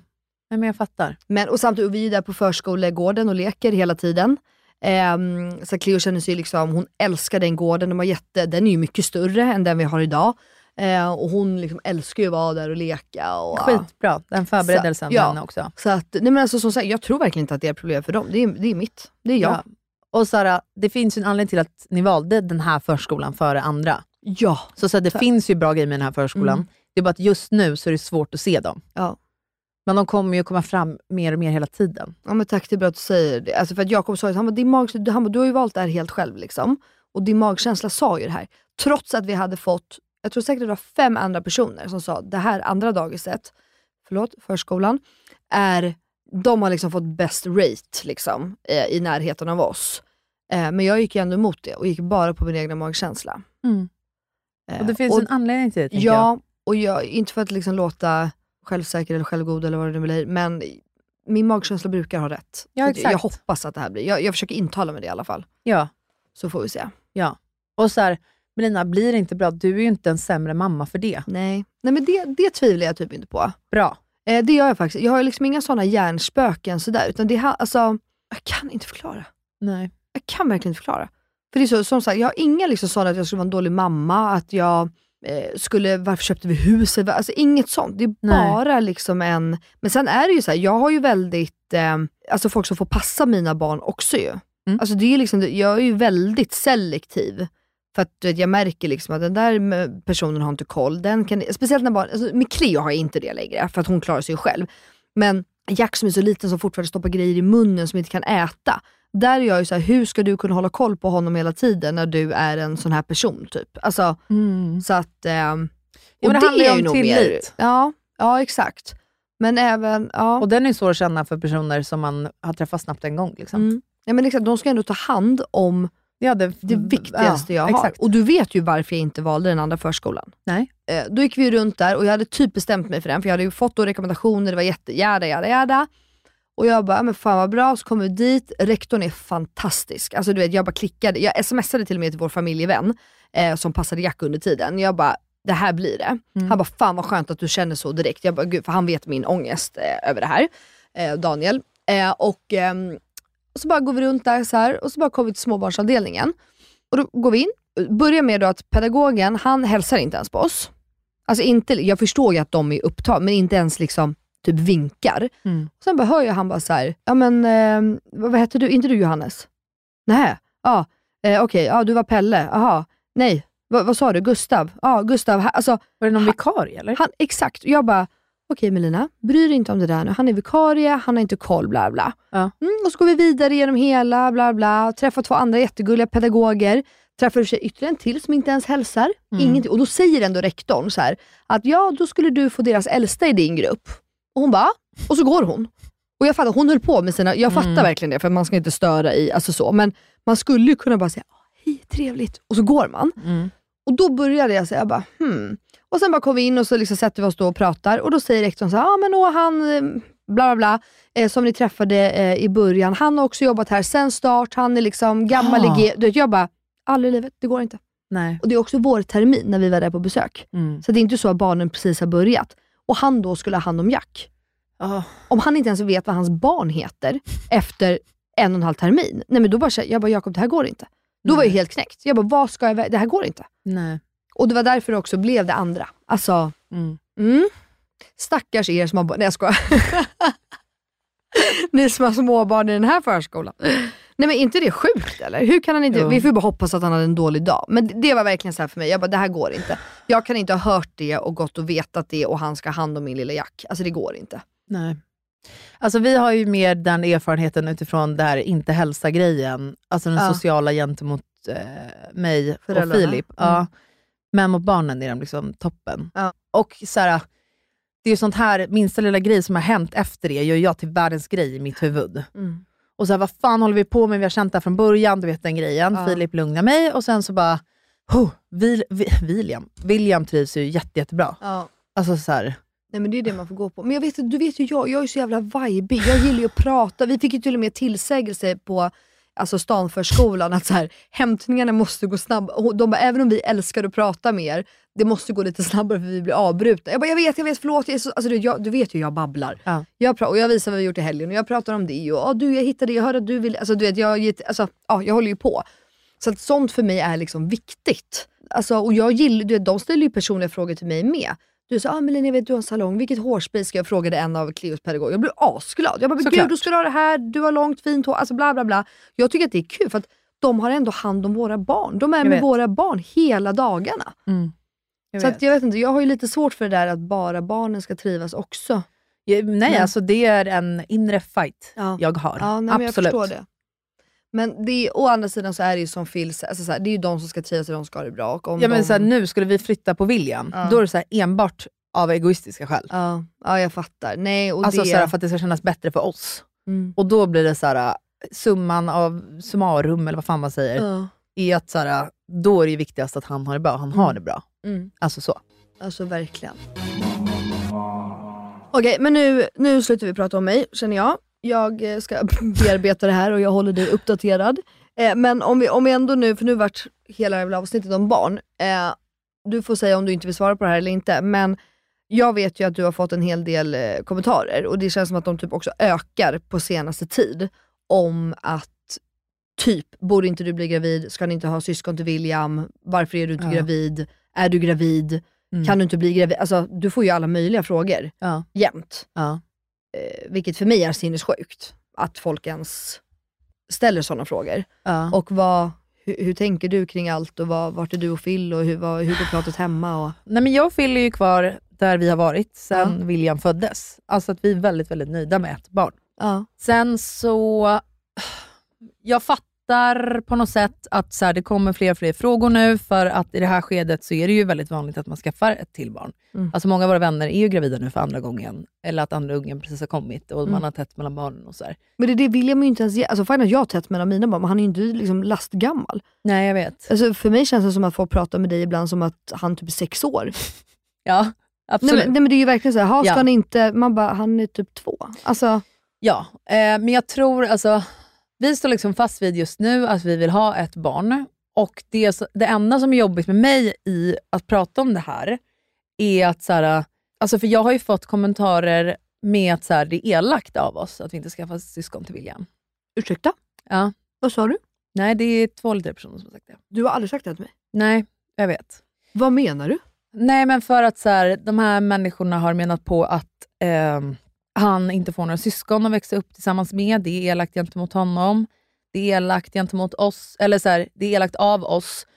Men jag fattar. Men, och samtidigt, och vi är där på förskolegården och leker hela tiden. Ehm, så Cleo känner sig liksom, hon älskar den gården, de har jätte, den är ju mycket större än den vi har idag. Eh, och hon liksom älskar ju att vara där och leka. Och, Skitbra, den förberedelsen Så- ja. också. Så att, nej men alltså, som sagt, jag tror verkligen inte att det är problem för dem. Det är, det är mitt. Det är jag. Ja. Och Sara, det finns ju en anledning till att ni valde den här förskolan före andra. Ja. Så, så det Tack. finns ju bra grejer med den här förskolan. Mm. Det är bara att just nu så är det svårt att se dem. Ja. Men de kommer ju komma fram mer och mer hela tiden. Ja men tack, det är bra att du säger det. Alltså för att Jakob sa ju, han bara, din mag, han bara, du har ju valt det här helt själv liksom. Och din magkänsla sa ju det här. Trots att vi hade fått, jag tror säkert det var fem andra personer som sa, det här andra dagiset, förlåt, förskolan, är, de har liksom fått best rate liksom, eh, i närheten av oss. Eh, men jag gick ju ändå emot det och gick bara på min egna magkänsla. Eh, Och det finns en anledning till det, Ja, jag. och jag, inte för att liksom låta självsäker eller självgod eller vad det nu blir, men min magkänsla brukar ha rätt. Ja, exakt. Jag hoppas att det här blir, jag, jag försöker intala mig det i alla fall. Ja. Så får vi se. ja. Och så här, Melina, blir det inte bra, du är ju inte en sämre mamma för det. Nej, Nej men det, det tvivlar jag typ inte på. Bra. Eh, det gör jag faktiskt. Jag har liksom inga sådana hjärnspöken sådär, utan det alltså, jag kan inte förklara. Nej. Jag kan verkligen inte förklara. För det är så, som sagt, jag har inga liksom sådana att jag skulle vara en dålig mamma, att jag skulle, varför köpte vi huset? Alltså inget sånt. Det är Nej. bara liksom en... Men sen är det ju så här, jag har ju väldigt, eh, alltså folk som får passa mina barn också ju. Mm. Alltså det är liksom, jag är ju väldigt selektiv. För att vet, jag märker liksom att den där personen har inte koll. Den kan, speciellt när barn, alltså med Cleo har jag inte det längre, för att hon klarar sig själv. Men Jack som är så liten som fortfarande stoppar grejer i munnen som inte kan äta. Där är jag ju så här, hur ska du kunna hålla koll på honom hela tiden när du är en sån här person? typ? Alltså, Så att... ehm, Ja, men det handlar ju om nog tillit. ja, ja, exakt. Men även... Ja. Och den är svår att känna för personer som man har träffat snabbt en gång. Liksom. Mm. Ja, men exakt, de ska ändå ta hand om Ja, det, det viktigaste jag har. Exakt. Och du vet ju varför jag inte valde den andra förskolan. Nej. Eh, då gick vi runt där och jag hade typ bestämt mig för den, för jag hade ju fått då rekommendationer, det var jätte, jada, jada, jada. Och jag bara, "Ja, men fan vad bra, så kommer vi dit, rektorn är fantastisk. Alltså du vet, jag bara klickade, jag smsade till och med till vår familjevän, eh, som passade Jack under tiden. Jag bara, det här blir det. Mm. Han bara, fan vad skönt att du känner så direkt. Jag bara, Gud, för han vet min ångest eh, över det här, eh, Daniel. Eh, och, ehm, så bara går vi runt där så här, och så bara kommer vi till småbarnsavdelningen. Och då går vi in, börjar med då att pedagogen, han hälsar inte ens på oss. Alltså inte, jag förstår ju att de är upptagna, men inte ens liksom typ vinkar. Mm. Sen bara hör jag han bara så här, ja men eh, vad, heter du? Inte du Johannes? Nej, ja, eh, okej, ja du var Pelle, aha, nej, vad, vad sa du? Gustav? Ja, Gustav, alltså. Var det någon vikarie eller? Han, exakt, jag bara, okej Melina, bry dig inte om det där nu. Han är vikarie, han har inte koll, bla bla. Ja. Mm, och så går vi vidare genom hela, bla bla. Träffar två andra jättegulliga pedagoger. Träffar i ytterligare en till som inte ens hälsar. Mm. Ingenting. Och då säger ändå rektorn så här, att ja, då skulle du få deras äldsta i din grupp. Och hon bara, och så går hon. Och jag fattar, hon höll på med sina, jag fattar Mm. verkligen det, för man ska inte störa i, alltså så. Men man skulle ju kunna bara säga, "Ah, hej trevligt, och så går man. Mm. Och då började jag säga, jag bara, hmm. Och sen bara kom vi in och så liksom sätter vi oss då och pratar och då säger rektorn så här, ja men åh, han, eh, bla bla bla, eh, som ni träffade eh, i början, han har också jobbat här sen start, han är liksom gammal Ah. i G. Jag bara, aldrig i livet, det går inte. Nej. Och det är också vår termin när vi var där på besök. Mm. Så det är inte så att barnen precis har börjat. Och han då skulle ha hand om Jack. Ah. Om han inte ens vet vad hans barn heter efter en och en halv termin, nej men då bara, jag bara, Jakob det här går inte. Då var jag helt knäckt. Jag bara, vad ska jag, det här går inte. Nej. Och det var därför det också blev det andra. Alltså, Mm. mm. Stackars er som har barn. Nej jag skojar. Ni som har småbarn i den här förskolan. Nej men inte det sjukt eller? Hur kan han inte, Jo. vi får ju bara hoppas att han hade en dålig dag. Men det- var verkligen så här för mig, jag bara det här går inte. Jag kan inte ha hört det och gått och vetat det och han ska ha hand om min lilla Jack. Alltså det går inte. Nej. Alltså vi har ju mer den erfarenheten utifrån det här inte hälsa-grejen, alltså den Ja. sociala gentemot eh, mig och Filip. Ja. Mm. Men mot barnen är de liksom toppen. Ja. Och så här, det är ju sånt här, minsta lilla grej som har hänt efter det gör jag till världens grej i mitt huvud. Mm. Och så här, vad fan håller vi på med? Vi har känt det här från början, du vet den grejen. Ja. Filip lugnar mig och sen så bara, oh, Vil, Vi- William. William trivs ju jätte, jättebra. Ja. Alltså så här, Nej men det är det man får gå på. Men jag vet, du vet ju jag, jag är så jävla vibig. Jag gillar ju att prata. Vi fick ju till och med tillsägelse på alltså Stanförskolan att så här, hämtningarna måste gå. Och De bara, även om vi älskar att prata med er, det måste gå lite snabbare för vi blir avbrutna. Jag bara, jag vet, jag vet, förlåt. Jag så, alltså, du, jag, du vet ju jag babblar. Ja. Jag, och jag visar vad vi gjort i helgen och jag pratar om det. Och, "Ja, du, jag hittade jag hörde att du vill... Alltså, du vet, jag, alltså, ja, jag håller ju på. Så att sånt för mig är liksom viktigt. Alltså, och jag gillar, du vet, de ställer ju personliga frågor till mig med. Du sa, ah, Melina jag vet du har en salong, vilket hårspray ska jag? frågade en av Cleos pedagoger. Jag blev asglad. Jag bara, men gud Såklart. du ska ha det här, du har långt fint hår, alltså bla bla bla. Jag tycker att det är kul för att de har ändå hand om våra barn. De är Jag med vet. våra barn hela dagarna. mm. jag så vet. att jag vet inte, jag har ju lite svårt för det där att bara barnen ska trivas också. Ja, Nej, Men- alltså det är en inre fight Ja. jag har. Ja, nej, men jag Absolut. förstår det. Men det, å andra sidan så är det ju som Phil alltså så här, det är ju de som ska trivas och de ska ha det bra. Och om Ja, men de, så här, nu skulle vi flytta på William, Ja. då är det så här, enbart av egoistiska skäl. ja, ja, jag fattar. Nej, och Alltså det, så här, för att det ska kännas bättre för oss. mm, Och då blir det så här, summan av summarum, eller vad fan man säger, ja, är att så här, då är det viktigast att han har det bra. Han har Mm. det bra. mm, Alltså så. alltså verkligen. Okej, men nu, nu slutar vi prata om mig, känner jag. Jag eh, ska bearbeta det här och jag håller dig uppdaterad. Eh, men om vi, om vi ändå nu, för nu vart hela jävla avsnittet om barn. Eh, du får säga om du inte vill svara på det här eller inte, men jag vet ju att du har fått en hel del eh, kommentarer och det känns som att de typ också ökar på senaste tid om att typ, borde inte du bli gravid? Ska ni inte ha syskon till William? Varför är du inte Ja. gravid? Är du gravid? Mm. Kan du inte bli gravid? Alltså, du får ju alla möjliga frågor Ja. jämt. Ja. Eh, vilket för mig är sinnessjukt, att folk ens ställer sådana frågor. Ja. Och vad, hur, hur tänker du kring allt och vad, vart är du och Phil och hur, vad, hur går pratet hemma? Och... Nej, men jag och Phil är ju kvar där vi har varit sedan William föddes. Alltså att vi är väldigt, väldigt nöjda med ett barn. Ja. Sen så, jag fattar på något sätt att så här, det kommer fler och fler frågor nu, för att i det här skedet så är det ju väldigt vanligt att man skaffar ett till barn. Mm. Alltså många av våra vänner är ju gravida nu för andra gången, eller att andra ungen precis har kommit och Mm. man har tätt mellan barnen och så här. Men det det William är ju inte ens ge. Alltså fine att jag har tätt mellan mina barn, men han är ju inte liksom lastgammal. Nej, jag vet. Alltså för mig känns det som att folk pratar med dig ibland som att han typ är sex år. Ja, absolut. Nej men, nej men det är ju verkligen såhär, ha, ska Ja. ni inte, man bara, han är typ två. Alltså, Ja, eh, men jag tror alltså, vi står liksom fast vid just nu att vi vill ha ett barn. Och det, det enda som är jobbigt med mig i att prata om det här, är att så här, alltså för jag har ju fått kommentarer med att så här, det är elakt av oss att vi inte skaffar syskon till William. ursäkta? Ja. Vad sa du? Nej, det är två eller tre personer som har sagt det. Du har aldrig sagt det till mig. Nej, jag vet. Vad menar du? Nej, men för att så här, de här människorna har menat på att ehm, han inte får några syskon att växa upp tillsammans med. Det är elakt gentemot honom. Det är elakt gentemot oss, eller så här, det är elakt av oss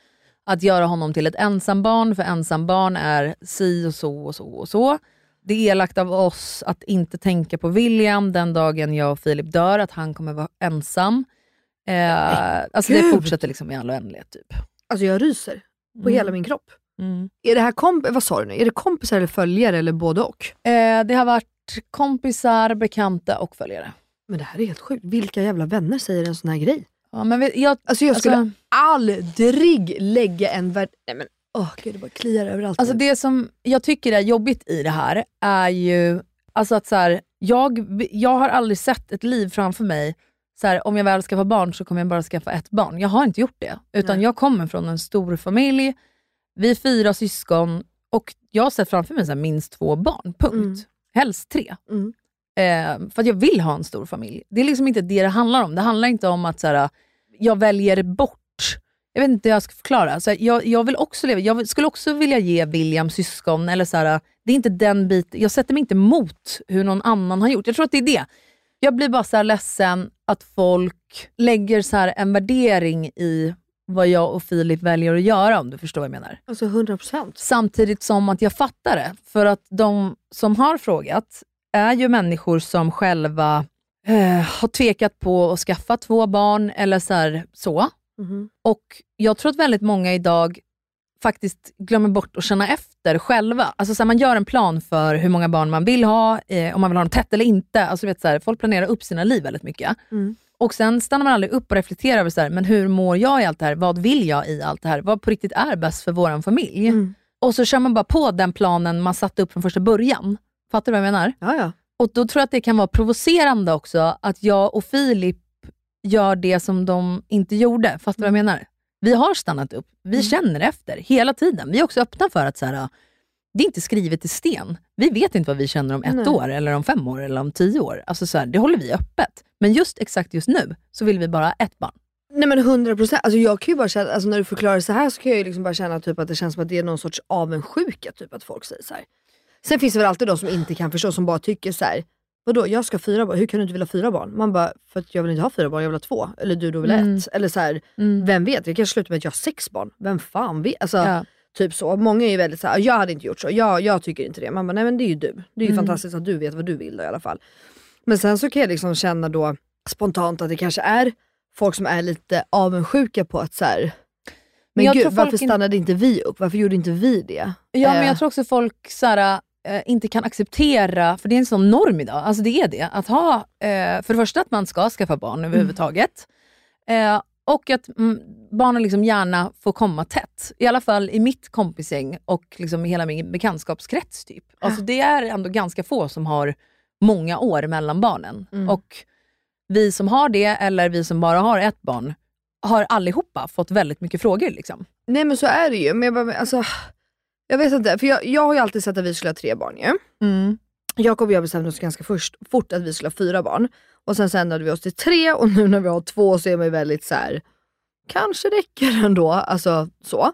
att göra honom till ett ensambarn, för ensambarn är si och så och så och så. Det är elakt av oss att inte tänka på William den dagen jag och Filip dör, att han kommer vara ensam. Eh, alltså det fortsätter liksom i all oändlighet. Typ. Alltså jag ryser på Mm. hela min kropp. Mm. Är det här komp- vad sa du nu? Är det kompisar eller följare eller både och? Eh, det har varit kompisar, bekanta och följare. Men det här är helt sjukt. Vilka jävla vänner säger en sån här grej? Ja, men vet- jag, Alltså jag skulle Alltså- aldrig lägga en värld... Nej men åh gud det bara kliar överallt. Alltså det som jag tycker är jobbigt i det här är ju alltså att så här, jag, jag har aldrig sett ett liv framför mig, så här, om jag väl ska få barn så kommer jag bara skaffa ett barn. Jag har inte gjort det. Utan Nej. jag kommer från en stor familj, vi är fyra syskon och jag har sett framför mig så här, minst två barn. Punkt. Mm. Helst tre. Mm. Eh, för att jag vill ha en stor familj. Det är liksom inte det det handlar om. Det handlar inte om att så här, jag väljer bort jag vet inte hur jag ska förklara. Så här, jag, jag, vill också leva, jag skulle också vilja ge William syskon, eller så här, det är inte den biten. Jag sätter mig inte emot hur någon annan har gjort. Jag tror att det är det. Jag blir bara så här ledsen att folk lägger så en värdering i vad jag och Filip väljer att göra, om du förstår vad jag menar. Alltså 100%. Samtidigt som att jag fattar det. För att de som har frågat är ju människor som själva eh, har tvekat på att skaffa två barn eller så. Här, så. Mhm. Och jag tror att väldigt många idag faktiskt glömmer bort att känna efter själva. Alltså så här, man gör en plan för hur många barn man vill ha, eh, om man vill ha dem tätt eller inte. Alltså, vet, så här, folk planerar upp sina liv väldigt mycket. Mm. Och sen stannar man aldrig upp och reflekterar över så här, men hur mår jag i allt det här? Vad vill jag i allt det här? Vad på riktigt är bäst för vår familj? Mm. Och så kör man bara på den planen man satte upp från första början. Fattar du vad jag menar? Ja, ja. Och då tror jag att det kan vara provocerande också att jag och Filip gör det som de inte gjorde. Fattar du vad jag menar? Vi har stannat upp. Vi känner efter hela tiden. Vi är också öppna för att så här, det är inte skrivet i sten. Vi vet inte vad vi känner om ett Nej. år, eller om fem år, eller om tio år. Alltså så här, det håller vi öppet. Men just exakt just nu så vill vi bara ha ett barn. Nej men 100%, alltså jag kan ju bara känna, alltså när du förklarar så här så kan jag ju liksom bara känna typ att det känns som att det är någon sorts avundsjuka, typ att folk säger så här. Sen finns det väl alltid de som inte kan förstå, som bara tycker så här. Vadå, jag ska ha fyra barn, hur kan du inte vilja ha fyra barn? Man bara, för att jag vill inte ha fyra barn, jag vill ha två. Eller du då vill ha Mm. ett. Eller så här, vem vet, jag kanske slutar med att jag har sex barn. Vem fan vet? Alltså, Ja. Typ så. Många är ju väldigt så här, jag hade inte gjort så, jag, jag tycker inte det. Man bara, nej men det är ju du. Det är ju Mm. fantastiskt att du vet vad du vill då, i alla fall. Men sen så kan jag liksom känna då spontant att det kanske är folk som är lite avundsjuka på att så här, men, Men gud varför stannade inte vi upp? Varför gjorde inte vi det? Ja, men Eh, jag tror också folk så här, eh, inte kan acceptera, för det är en sån norm idag, alltså det är det, att ha, eh, för det första att man ska skaffa barn överhuvudtaget, eh, och att mm, barnen liksom gärna får komma tätt. I alla fall i mitt kompisgäng och liksom i hela min bekantskapskrets. Typ. Alltså det är ändå ganska få som har många år mellan barnen. Mm. Och vi som har det, eller vi som bara har ett barn, har allihopa fått väldigt mycket frågor. Liksom. Nej men så är det ju. Men jag, bara, alltså, jag vet inte, för jag, jag har ju alltid sett att vi skulle ha tre barn ju. Jakob och jag bestämde oss ganska först, fort att vi skulle ha fyra barn. Och sen så ändrade vi oss till tre och nu när vi har två så är man ju väldigt så här. kanske räcker ändå. Alltså så.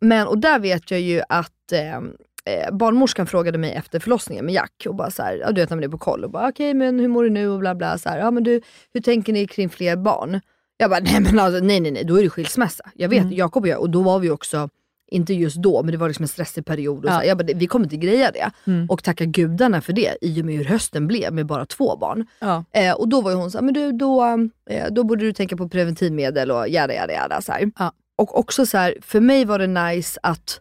Men, och där vet jag ju att eh, eh, barnmorskan frågade mig efter förlossningen med Jack och bara så här, ja, du vet när man är på koll och bara okej men hur mår du nu och bla bla. Så här, ja, men du, hur tänker ni kring fler barn? Jag bara nej men alltså, nej nej nej, då är det skilsmässa. Jag vet, Jakob och jag, och då var vi också, inte just då, men det var liksom en stressig period. Och så Ja. här, jag bara, vi kommer inte greja det. Och tacka gudarna för det i och med hur hösten blev med bara två barn. Ja. Eh, och då var ju hon såhär, men du, då, eh, då borde du tänka på preventivmedel och jada jada jada. Så här. Ja. Och också så här, för mig var det nice att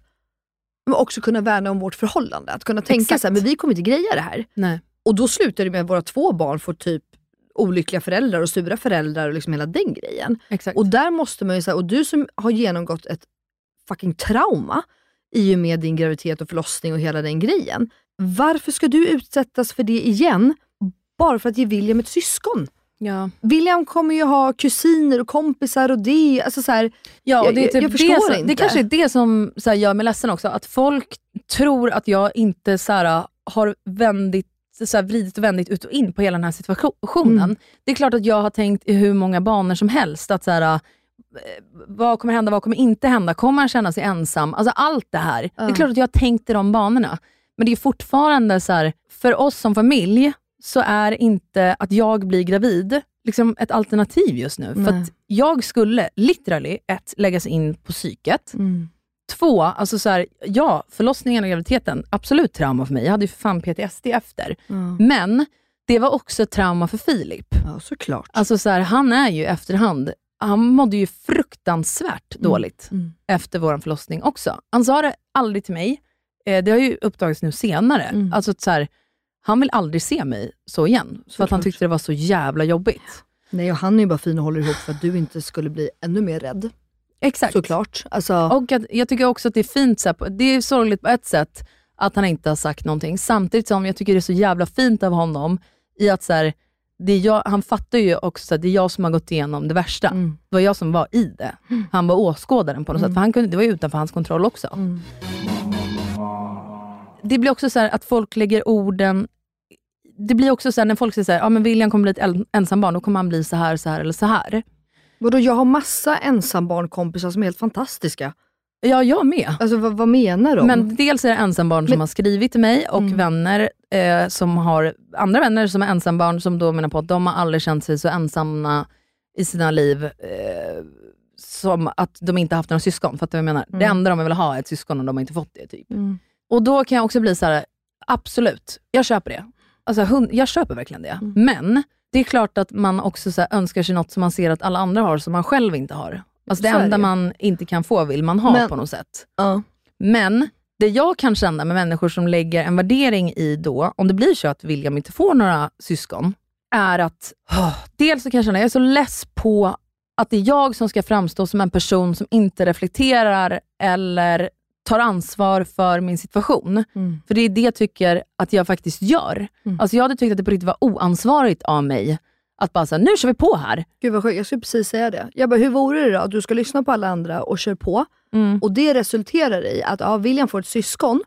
men också kunna värna om vårt förhållande. Att kunna tänka Exakt. så här, men vi kommer inte greja det här. Nej. Och då slutar det med att våra två barn får typ olyckliga föräldrar och sura föräldrar och liksom hela den grejen. Exakt. Och där måste man ju säga, och du som har genomgått ett fucking trauma i och med din graviditet och förlossning och hela den grejen. Varför ska du utsättas för det igen bara för att ge William ett syskon? Ja. William kommer ju ha kusiner och kompisar och det. Alltså så här, Ja, och jag, det, är jag, typ jag förstår det, som, inte. det kanske är det som så här, gör mig ledsen också, att folk tror att jag inte så här, har vändit, så här, vridit och vändit ut och in på hela den här situationen. Mm. Det är klart att jag har tänkt i hur många banor som helst, att så här, vad kommer hända, vad kommer inte hända, kommer han känna sig ensam? Alltså allt det här. Det Ja. är klart att jag har tänkt i de banorna. Men det är fortfarande så här, för oss som familj, så är inte att jag blir gravid liksom ett alternativ just nu. För Nej. att jag skulle literally, ett, läggas in på psyket. Mm. Två, alltså så här, ja, förlossningen och graviditeten, absolut trauma för mig. Jag hade ju för fan PTSD efter. Men det var också ett trauma för Filip. Ja, såklart. Alltså så här, han är ju efterhand, han mådde ju fruktansvärt dåligt Mm. efter vår förlossning också. Han sa det aldrig till mig. Eh, det har ju uppdagats nu senare. Mm. Alltså så här, han vill aldrig se mig så igen. För att han tyckte det var så jävla jobbigt. Nej, och han är ju bara fin och håller ihop för att du inte skulle bli ännu mer rädd. Exakt. Såklart. Alltså, Och att, jag tycker också att det är fint, så här, det är sorgligt på ett sätt att han inte har sagt någonting, samtidigt som jag tycker det är så jävla fint av honom i att så här, jag, han fattar ju också att det är jag som har gått igenom det värsta. Mm. Det var jag som var i det. Han var åskådaren på något sätt, för han kunde, det var ju utanför hans kontroll också. Mm. Det blir också så här att folk lägger orden det blir också så här, när folk säger så här, ja men William kommer bli ett ensambarn, då kommer han bli så här, så här eller så här. vadå, jag har massa ensambarnkompisar som är helt fantastiska. Ja, jag med. Alltså vad, vad menar de? Men dels är det ensambarn som Men- har skrivit till mig och Mm. vänner eh, som har, andra vänner som är ensambarn som då menar på att de har aldrig känt sig så ensamma i sina liv eh, som att de inte haft några syskon. Fattar du vad jag menar? Det Mm. enda de vill ha är ett syskon och de har inte fått det. typ. Mm. Och då kan jag också bli så här: absolut, jag köper det. Alltså, hund, jag köper verkligen det. Mm. Men det är klart att man också så önskar sig något som man ser att alla andra har, som man själv inte har. Alltså det enda man inte kan få vill man ha Men- på något sätt. Ja. Men det jag kan känna med människor som lägger en värdering i då, om det blir så att William inte får några syskon, är att åh, dels så kan jag känna, jag är så less på att det är jag som ska framstå som en person som inte reflekterar eller tar ansvar för min situation. Mm. För det är det jag tycker att jag faktiskt gör. Mm. Alltså jag hade tyckt att det på riktigt var oansvarigt av mig att bara säga, nu kör vi på här. Gud vad sjukt, jag skulle precis säga det. Jag bara, hur vore det då att du ska lyssna på alla andra och kör på Mm. och det resulterar i att ja, William får ett syskon,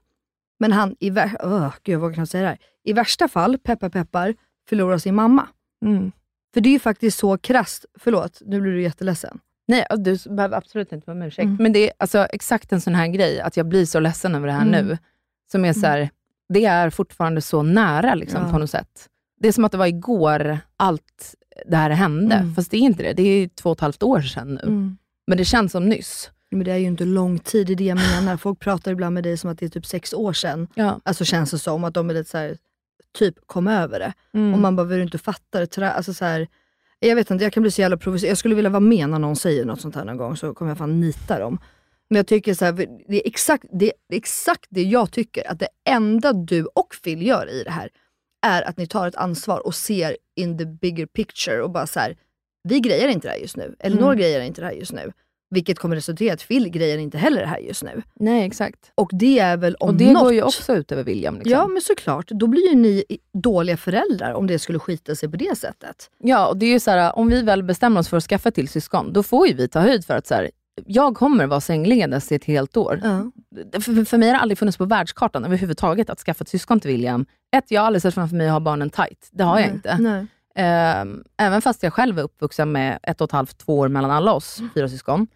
men han i, vär- Åh, gud, vad kan jag säga här? i värsta fall, peppar peppar, förlorar sin mamma. Mm. För det är ju faktiskt så krasst, förlåt, nu blir du jätteledsen. Nej, du behöver absolut inte be om ursäkt. Mm. Men det är alltså exakt en sån här grej, att jag blir så ledsen över det här Mm. nu. Som är så här, det är fortfarande så nära liksom, Ja. på något sätt. Det är som att det var igår allt det här hände. Mm. Fast det är inte det. Det är två och ett halvt år sedan nu. Men det känns som nyss. Men det är ju inte lång tid, det är det jag menar. Folk pratar ibland med dig som att det är typ sex år sedan. Ja. Alltså känns det som att de är lite så här, typ kom över det. Mm. Och man bara, vill du inte fatta det? Trä- Alltså så här, jag vet inte, jag kan bli så jävla provocerad. Jag skulle vilja vara med när någon säger något sånt här någon gång, så kommer jag fan nita dem. Men jag tycker så här, det är, exakt, det är exakt det jag tycker, att det enda du och Phil gör i det här, är att ni tar ett ansvar och ser in the bigger picture och bara så här, vi grejer inte det här just nu. Elinor Mm. grejer inte det här just nu. Vilket kommer resultera i att Phil grejer inte heller det här just nu. Nej, exakt. Och det är väl om och det något, går ju också ut över William. Liksom. Ja men såklart, då blir ju ni dåliga föräldrar om det skulle skita sig på det sättet. Ja, och det är ju så här, om vi väl bestämmer oss för att skaffa till syskon, då får ju vi ta höjd för att så här, jag kommer vara sängliggandes i ett helt år. Ja. För, för mig har det aldrig funnits på världskartan överhuvudtaget att skaffa ett syskon till William. Ett, jag har aldrig sett framför mig att ha barnen tight. Det har jag Nej, inte. nej. Ehm, även fast jag själv är uppvuxen med ett och ett halvt, två år mellan alla oss fyra syskon.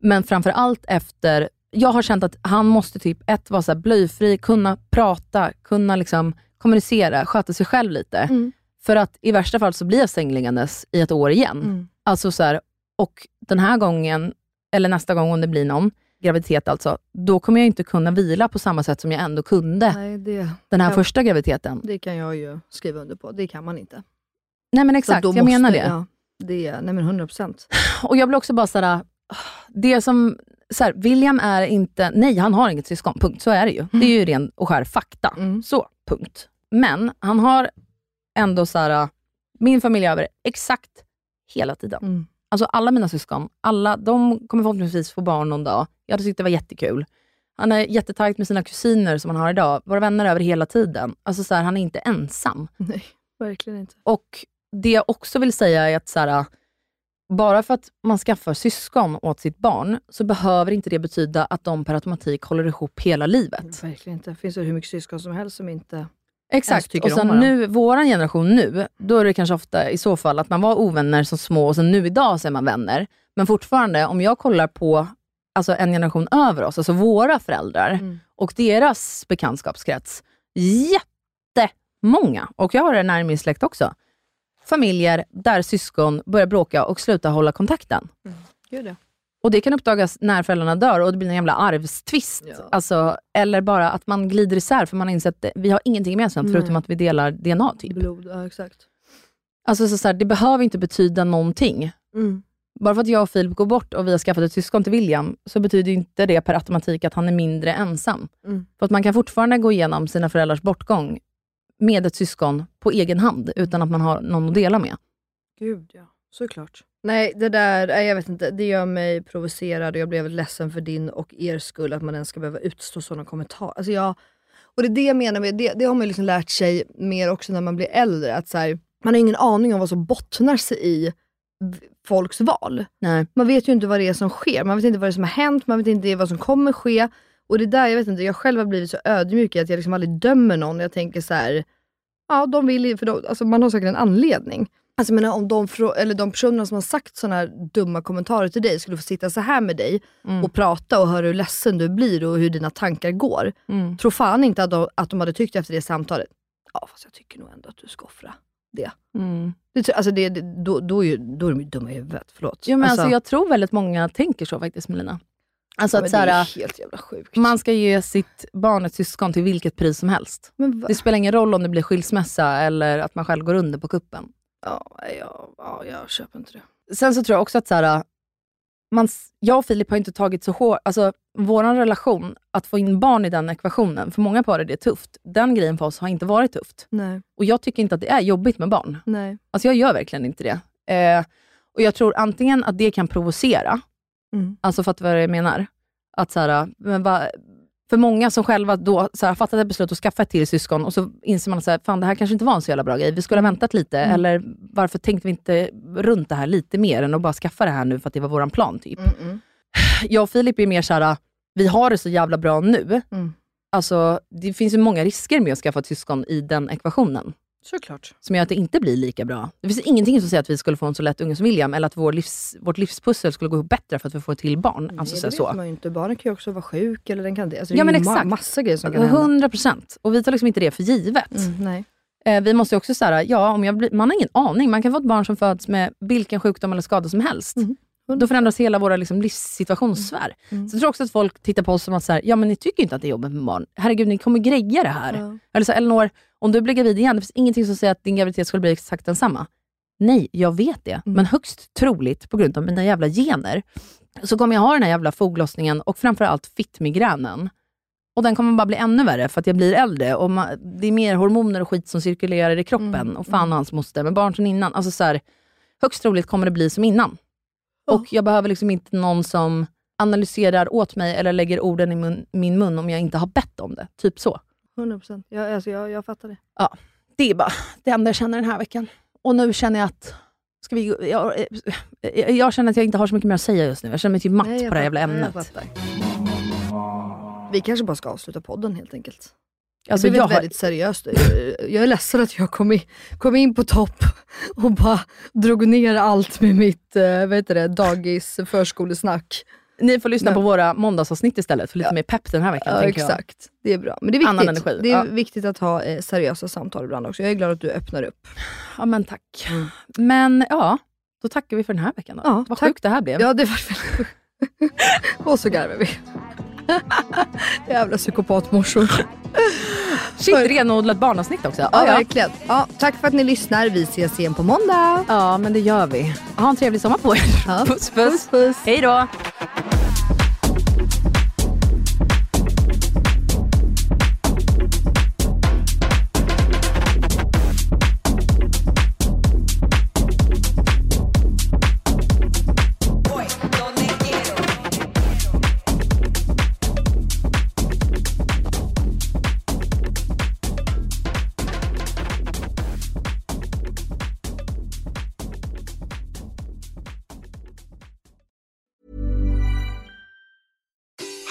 Men framför allt efter, jag har känt att han måste typ ett vara så blöjfri, kunna prata, kunna liksom kommunicera, sköta sig själv lite. Mm. För att i värsta fall så blir jag sängliggandes i ett år igen. Mm. Alltså så här, och den här gången, eller nästa gång om det blir någon, graviditet alltså, då kommer jag inte kunna vila på samma sätt som jag ändå kunde Nej, det, den här ja, första graviditeten. det kan jag ju skriva under på. Det kan man inte. Nej men exakt, jag måste- menar det. Ja, det är, nej men 100 procent. Och jag blir också bara såhär, det som, så här, William är inte, nej han har inget syskon, punkt. Så är det ju. Det är ju ren och skär fakta. Så, punkt. Men han har ändå så här, min familj är över exakt hela tiden. Alltså alla mina syskon, alla, de kommer förhoppningsvis få barn någon dag. Jag hade tyckt det var jättekul. Han är jättetajt med sina kusiner som han har idag. Våra vänner över hela tiden. Alltså så här, han är inte ensam. Nej, verkligen inte. Och det jag också vill säga är att så här, bara för att man skaffar syskon åt sitt barn, så behöver inte det betyda att de per automatik håller ihop hela livet. Verkligen inte. Det finns ju hur mycket syskon som helst som inte Exakt. Och sen nu, våran generation nu, då är det kanske ofta i så fall att man var ovänner som små och sen nu idag så är man vänner. Men fortfarande, om jag kollar på alltså en generation över oss, alltså våra föräldrar Mm. och deras bekantskapskrets, jättemånga, och jag har en nära min släkt också, familjer där syskon börjar bråka och slutar hålla kontakten. Gud ja. Och Det kan uppdagas när föräldrarna dör och det blir en jävla arvstvist. Alltså, eller bara att man glider isär för man har insett att vi har ingenting gemensamt Nej. förutom att vi delar DNA. typ. Blod, ja exakt. Alltså, så, så här, det behöver inte betyda någonting. Mm. Bara för att jag och Filip går bort och vi har skaffat ett syskon till William, så betyder inte det per automatik att han är mindre ensam. Mm. För att man kan fortfarande gå igenom sina föräldrars bortgång med ett syskon på egen hand, utan att man har någon att dela med. Gud ja, såklart. Nej, det där, nej, jag vet inte, det gör mig provocerad och jag blev ledsen för din och er skull att man ens ska behöva utstå sådana kommentarer. Alltså jag, och det är det jag menar med, det, det har man liksom lärt sig mer också när man blir äldre. Att så här, man har ingen aning om vad som bottnar sig i folks val. Nej. Man vet ju inte vad det är som sker, man vet inte vad det är som har hänt, man vet inte vad som kommer ske. Och det där, jag vet inte, jag själv har blivit så ödmjuk i att jag liksom aldrig dömer någon. Jag tänker så här, ja de vill ju- för de, alltså man har säkert en anledning. Alltså jag menar, om de, eller de personerna som har sagt sådana dumma kommentarer till dig skulle få sitta så här med dig Mm. och prata och höra hur ledsen du blir och hur dina tankar går. Mm. Tror fan inte att de, att de hade tyckt efter det samtalet, ja fast jag tycker nog ändå att du ska offra det. Mm. det alltså det, det, då, då, är då är de ju dumma i huvudet, förlåt. Jo, men alltså, jag tror väldigt många tänker så faktiskt Melina. Alltså Ja, att men så det är här, helt jävla sjukt. man ska ge sitt barn ett syskon till vilket pris som helst. Det spelar ingen roll om det blir skilsmässa eller att man själv går under på kuppen. Ja, ja, ja, jag köper inte det. Sen så tror jag också att så här, man, jag och Filip har inte tagit så hårt, alltså vår relation, att få in barn i den ekvationen, för många par är det tufft. Den grejen för oss har inte varit tufft. Nej. Och jag tycker inte att det är jobbigt med barn. Nej. Alltså jag gör verkligen inte det. Eh, och jag tror antingen att det kan provocera, Mm. alltså fattar du vad jag menar? Att så här, men va, för många som själva då så här, fattat ett beslut att skaffa ett till syskon och så inser man att fan, det här kanske inte var en så jävla bra grej. Vi skulle ha väntat lite, Mm. eller varför tänkte vi inte runt det här lite mer än att bara skaffa det här nu för att det var våran plan. typ. Mm. Jag och Filip är mer så här, vi har det så jävla bra nu. Mm. Alltså, det finns ju många risker med att skaffa ett syskon i den ekvationen Såklart. som gör att det inte blir lika bra. Det finns ingenting som säger att vi skulle få en så lätt unge som William, eller att vår livs, vårt livspussel skulle gå ihop bättre för att vi får ett till barn. Alltså, Nej, så, det så. vet man ju inte. Barnen kan ju också vara sjuk eller den kan det. Alltså, Ja, det är men ju ma- exakt. massa grejer som kan hända. 100 procent. Och vi tar liksom inte det för givet. Mm, nej. Eh, vi måste ju också säga, ja, om jag blir, man har ingen aning. Man kan få ett barn som föds med vilken sjukdom eller skada som helst. Mm. Då förändras hela vår liksom, livssituationssfär. Mm. Så jag tror också att folk tittar på oss som att, så här, ja men ni tycker inte att det är jobbigt med barn. Herregud, ni kommer greja det här. Ja. Eller så Elinor, om du blir gravid igen, det finns ingenting som säger att din graviditet skulle bli exakt densamma. Nej, jag vet det. Mm. Men högst troligt, på grund av mina jävla gener, så kommer jag ha den här jävla foglossningen och framförallt fittmigränen. Och den kommer bara bli ännu värre för att jag blir äldre och man, det är mer hormoner och skit som cirkulerar i kroppen. Mm, Och fan och hans moster, med barn som innan. Alltså så här, högst troligt kommer det bli som innan. Och jag behöver liksom inte någon som analyserar åt mig eller lägger orden i mun, min mun om jag inte har bett om det. Typ så. 100 procent. Jag, alltså, jag, jag fattar det. Ja, det är bara det enda jag känner den här veckan. Och nu känner jag att Ska vi, jag, jag, jag känner att jag inte har så mycket mer att säga just nu. Jag känner mig typ matt Nej, på det här jävla ämnet. fattar. Vi kanske bara ska avsluta podden helt enkelt. Alltså, det blev jag har- väldigt seriöst. Jag är ledsen att jag kom in, kom in på topp och bara drog ner allt med mitt eh, vad heter det, dagis förskolesnack. Ni får lyssna Men- på våra måndagsavsnitt istället, för lite mer pepp den här veckan. Ja, tänker jag. exakt. Det är bra. Men det är Annan viktigt. energi, Det är ja. viktigt att ha eh, seriösa samtal ibland också. Jag är glad att du öppnar upp. Ja, men tack. Men ja, då tackar vi för den här veckan då. Ja, Vad tack. sjukt det här blev. Ja, det var väldigt Och så garvar vi. Jävla psykopatmorsor. Shit, renodlat barnavsnitt också. Ja, Ja, verkligen. Ja, tack för att ni lyssnar. Vi ses igen på måndag. ja, men det gör vi. Ha en trevlig sommar på er. Ja. Puss, puss. Puss, puss. Hej då.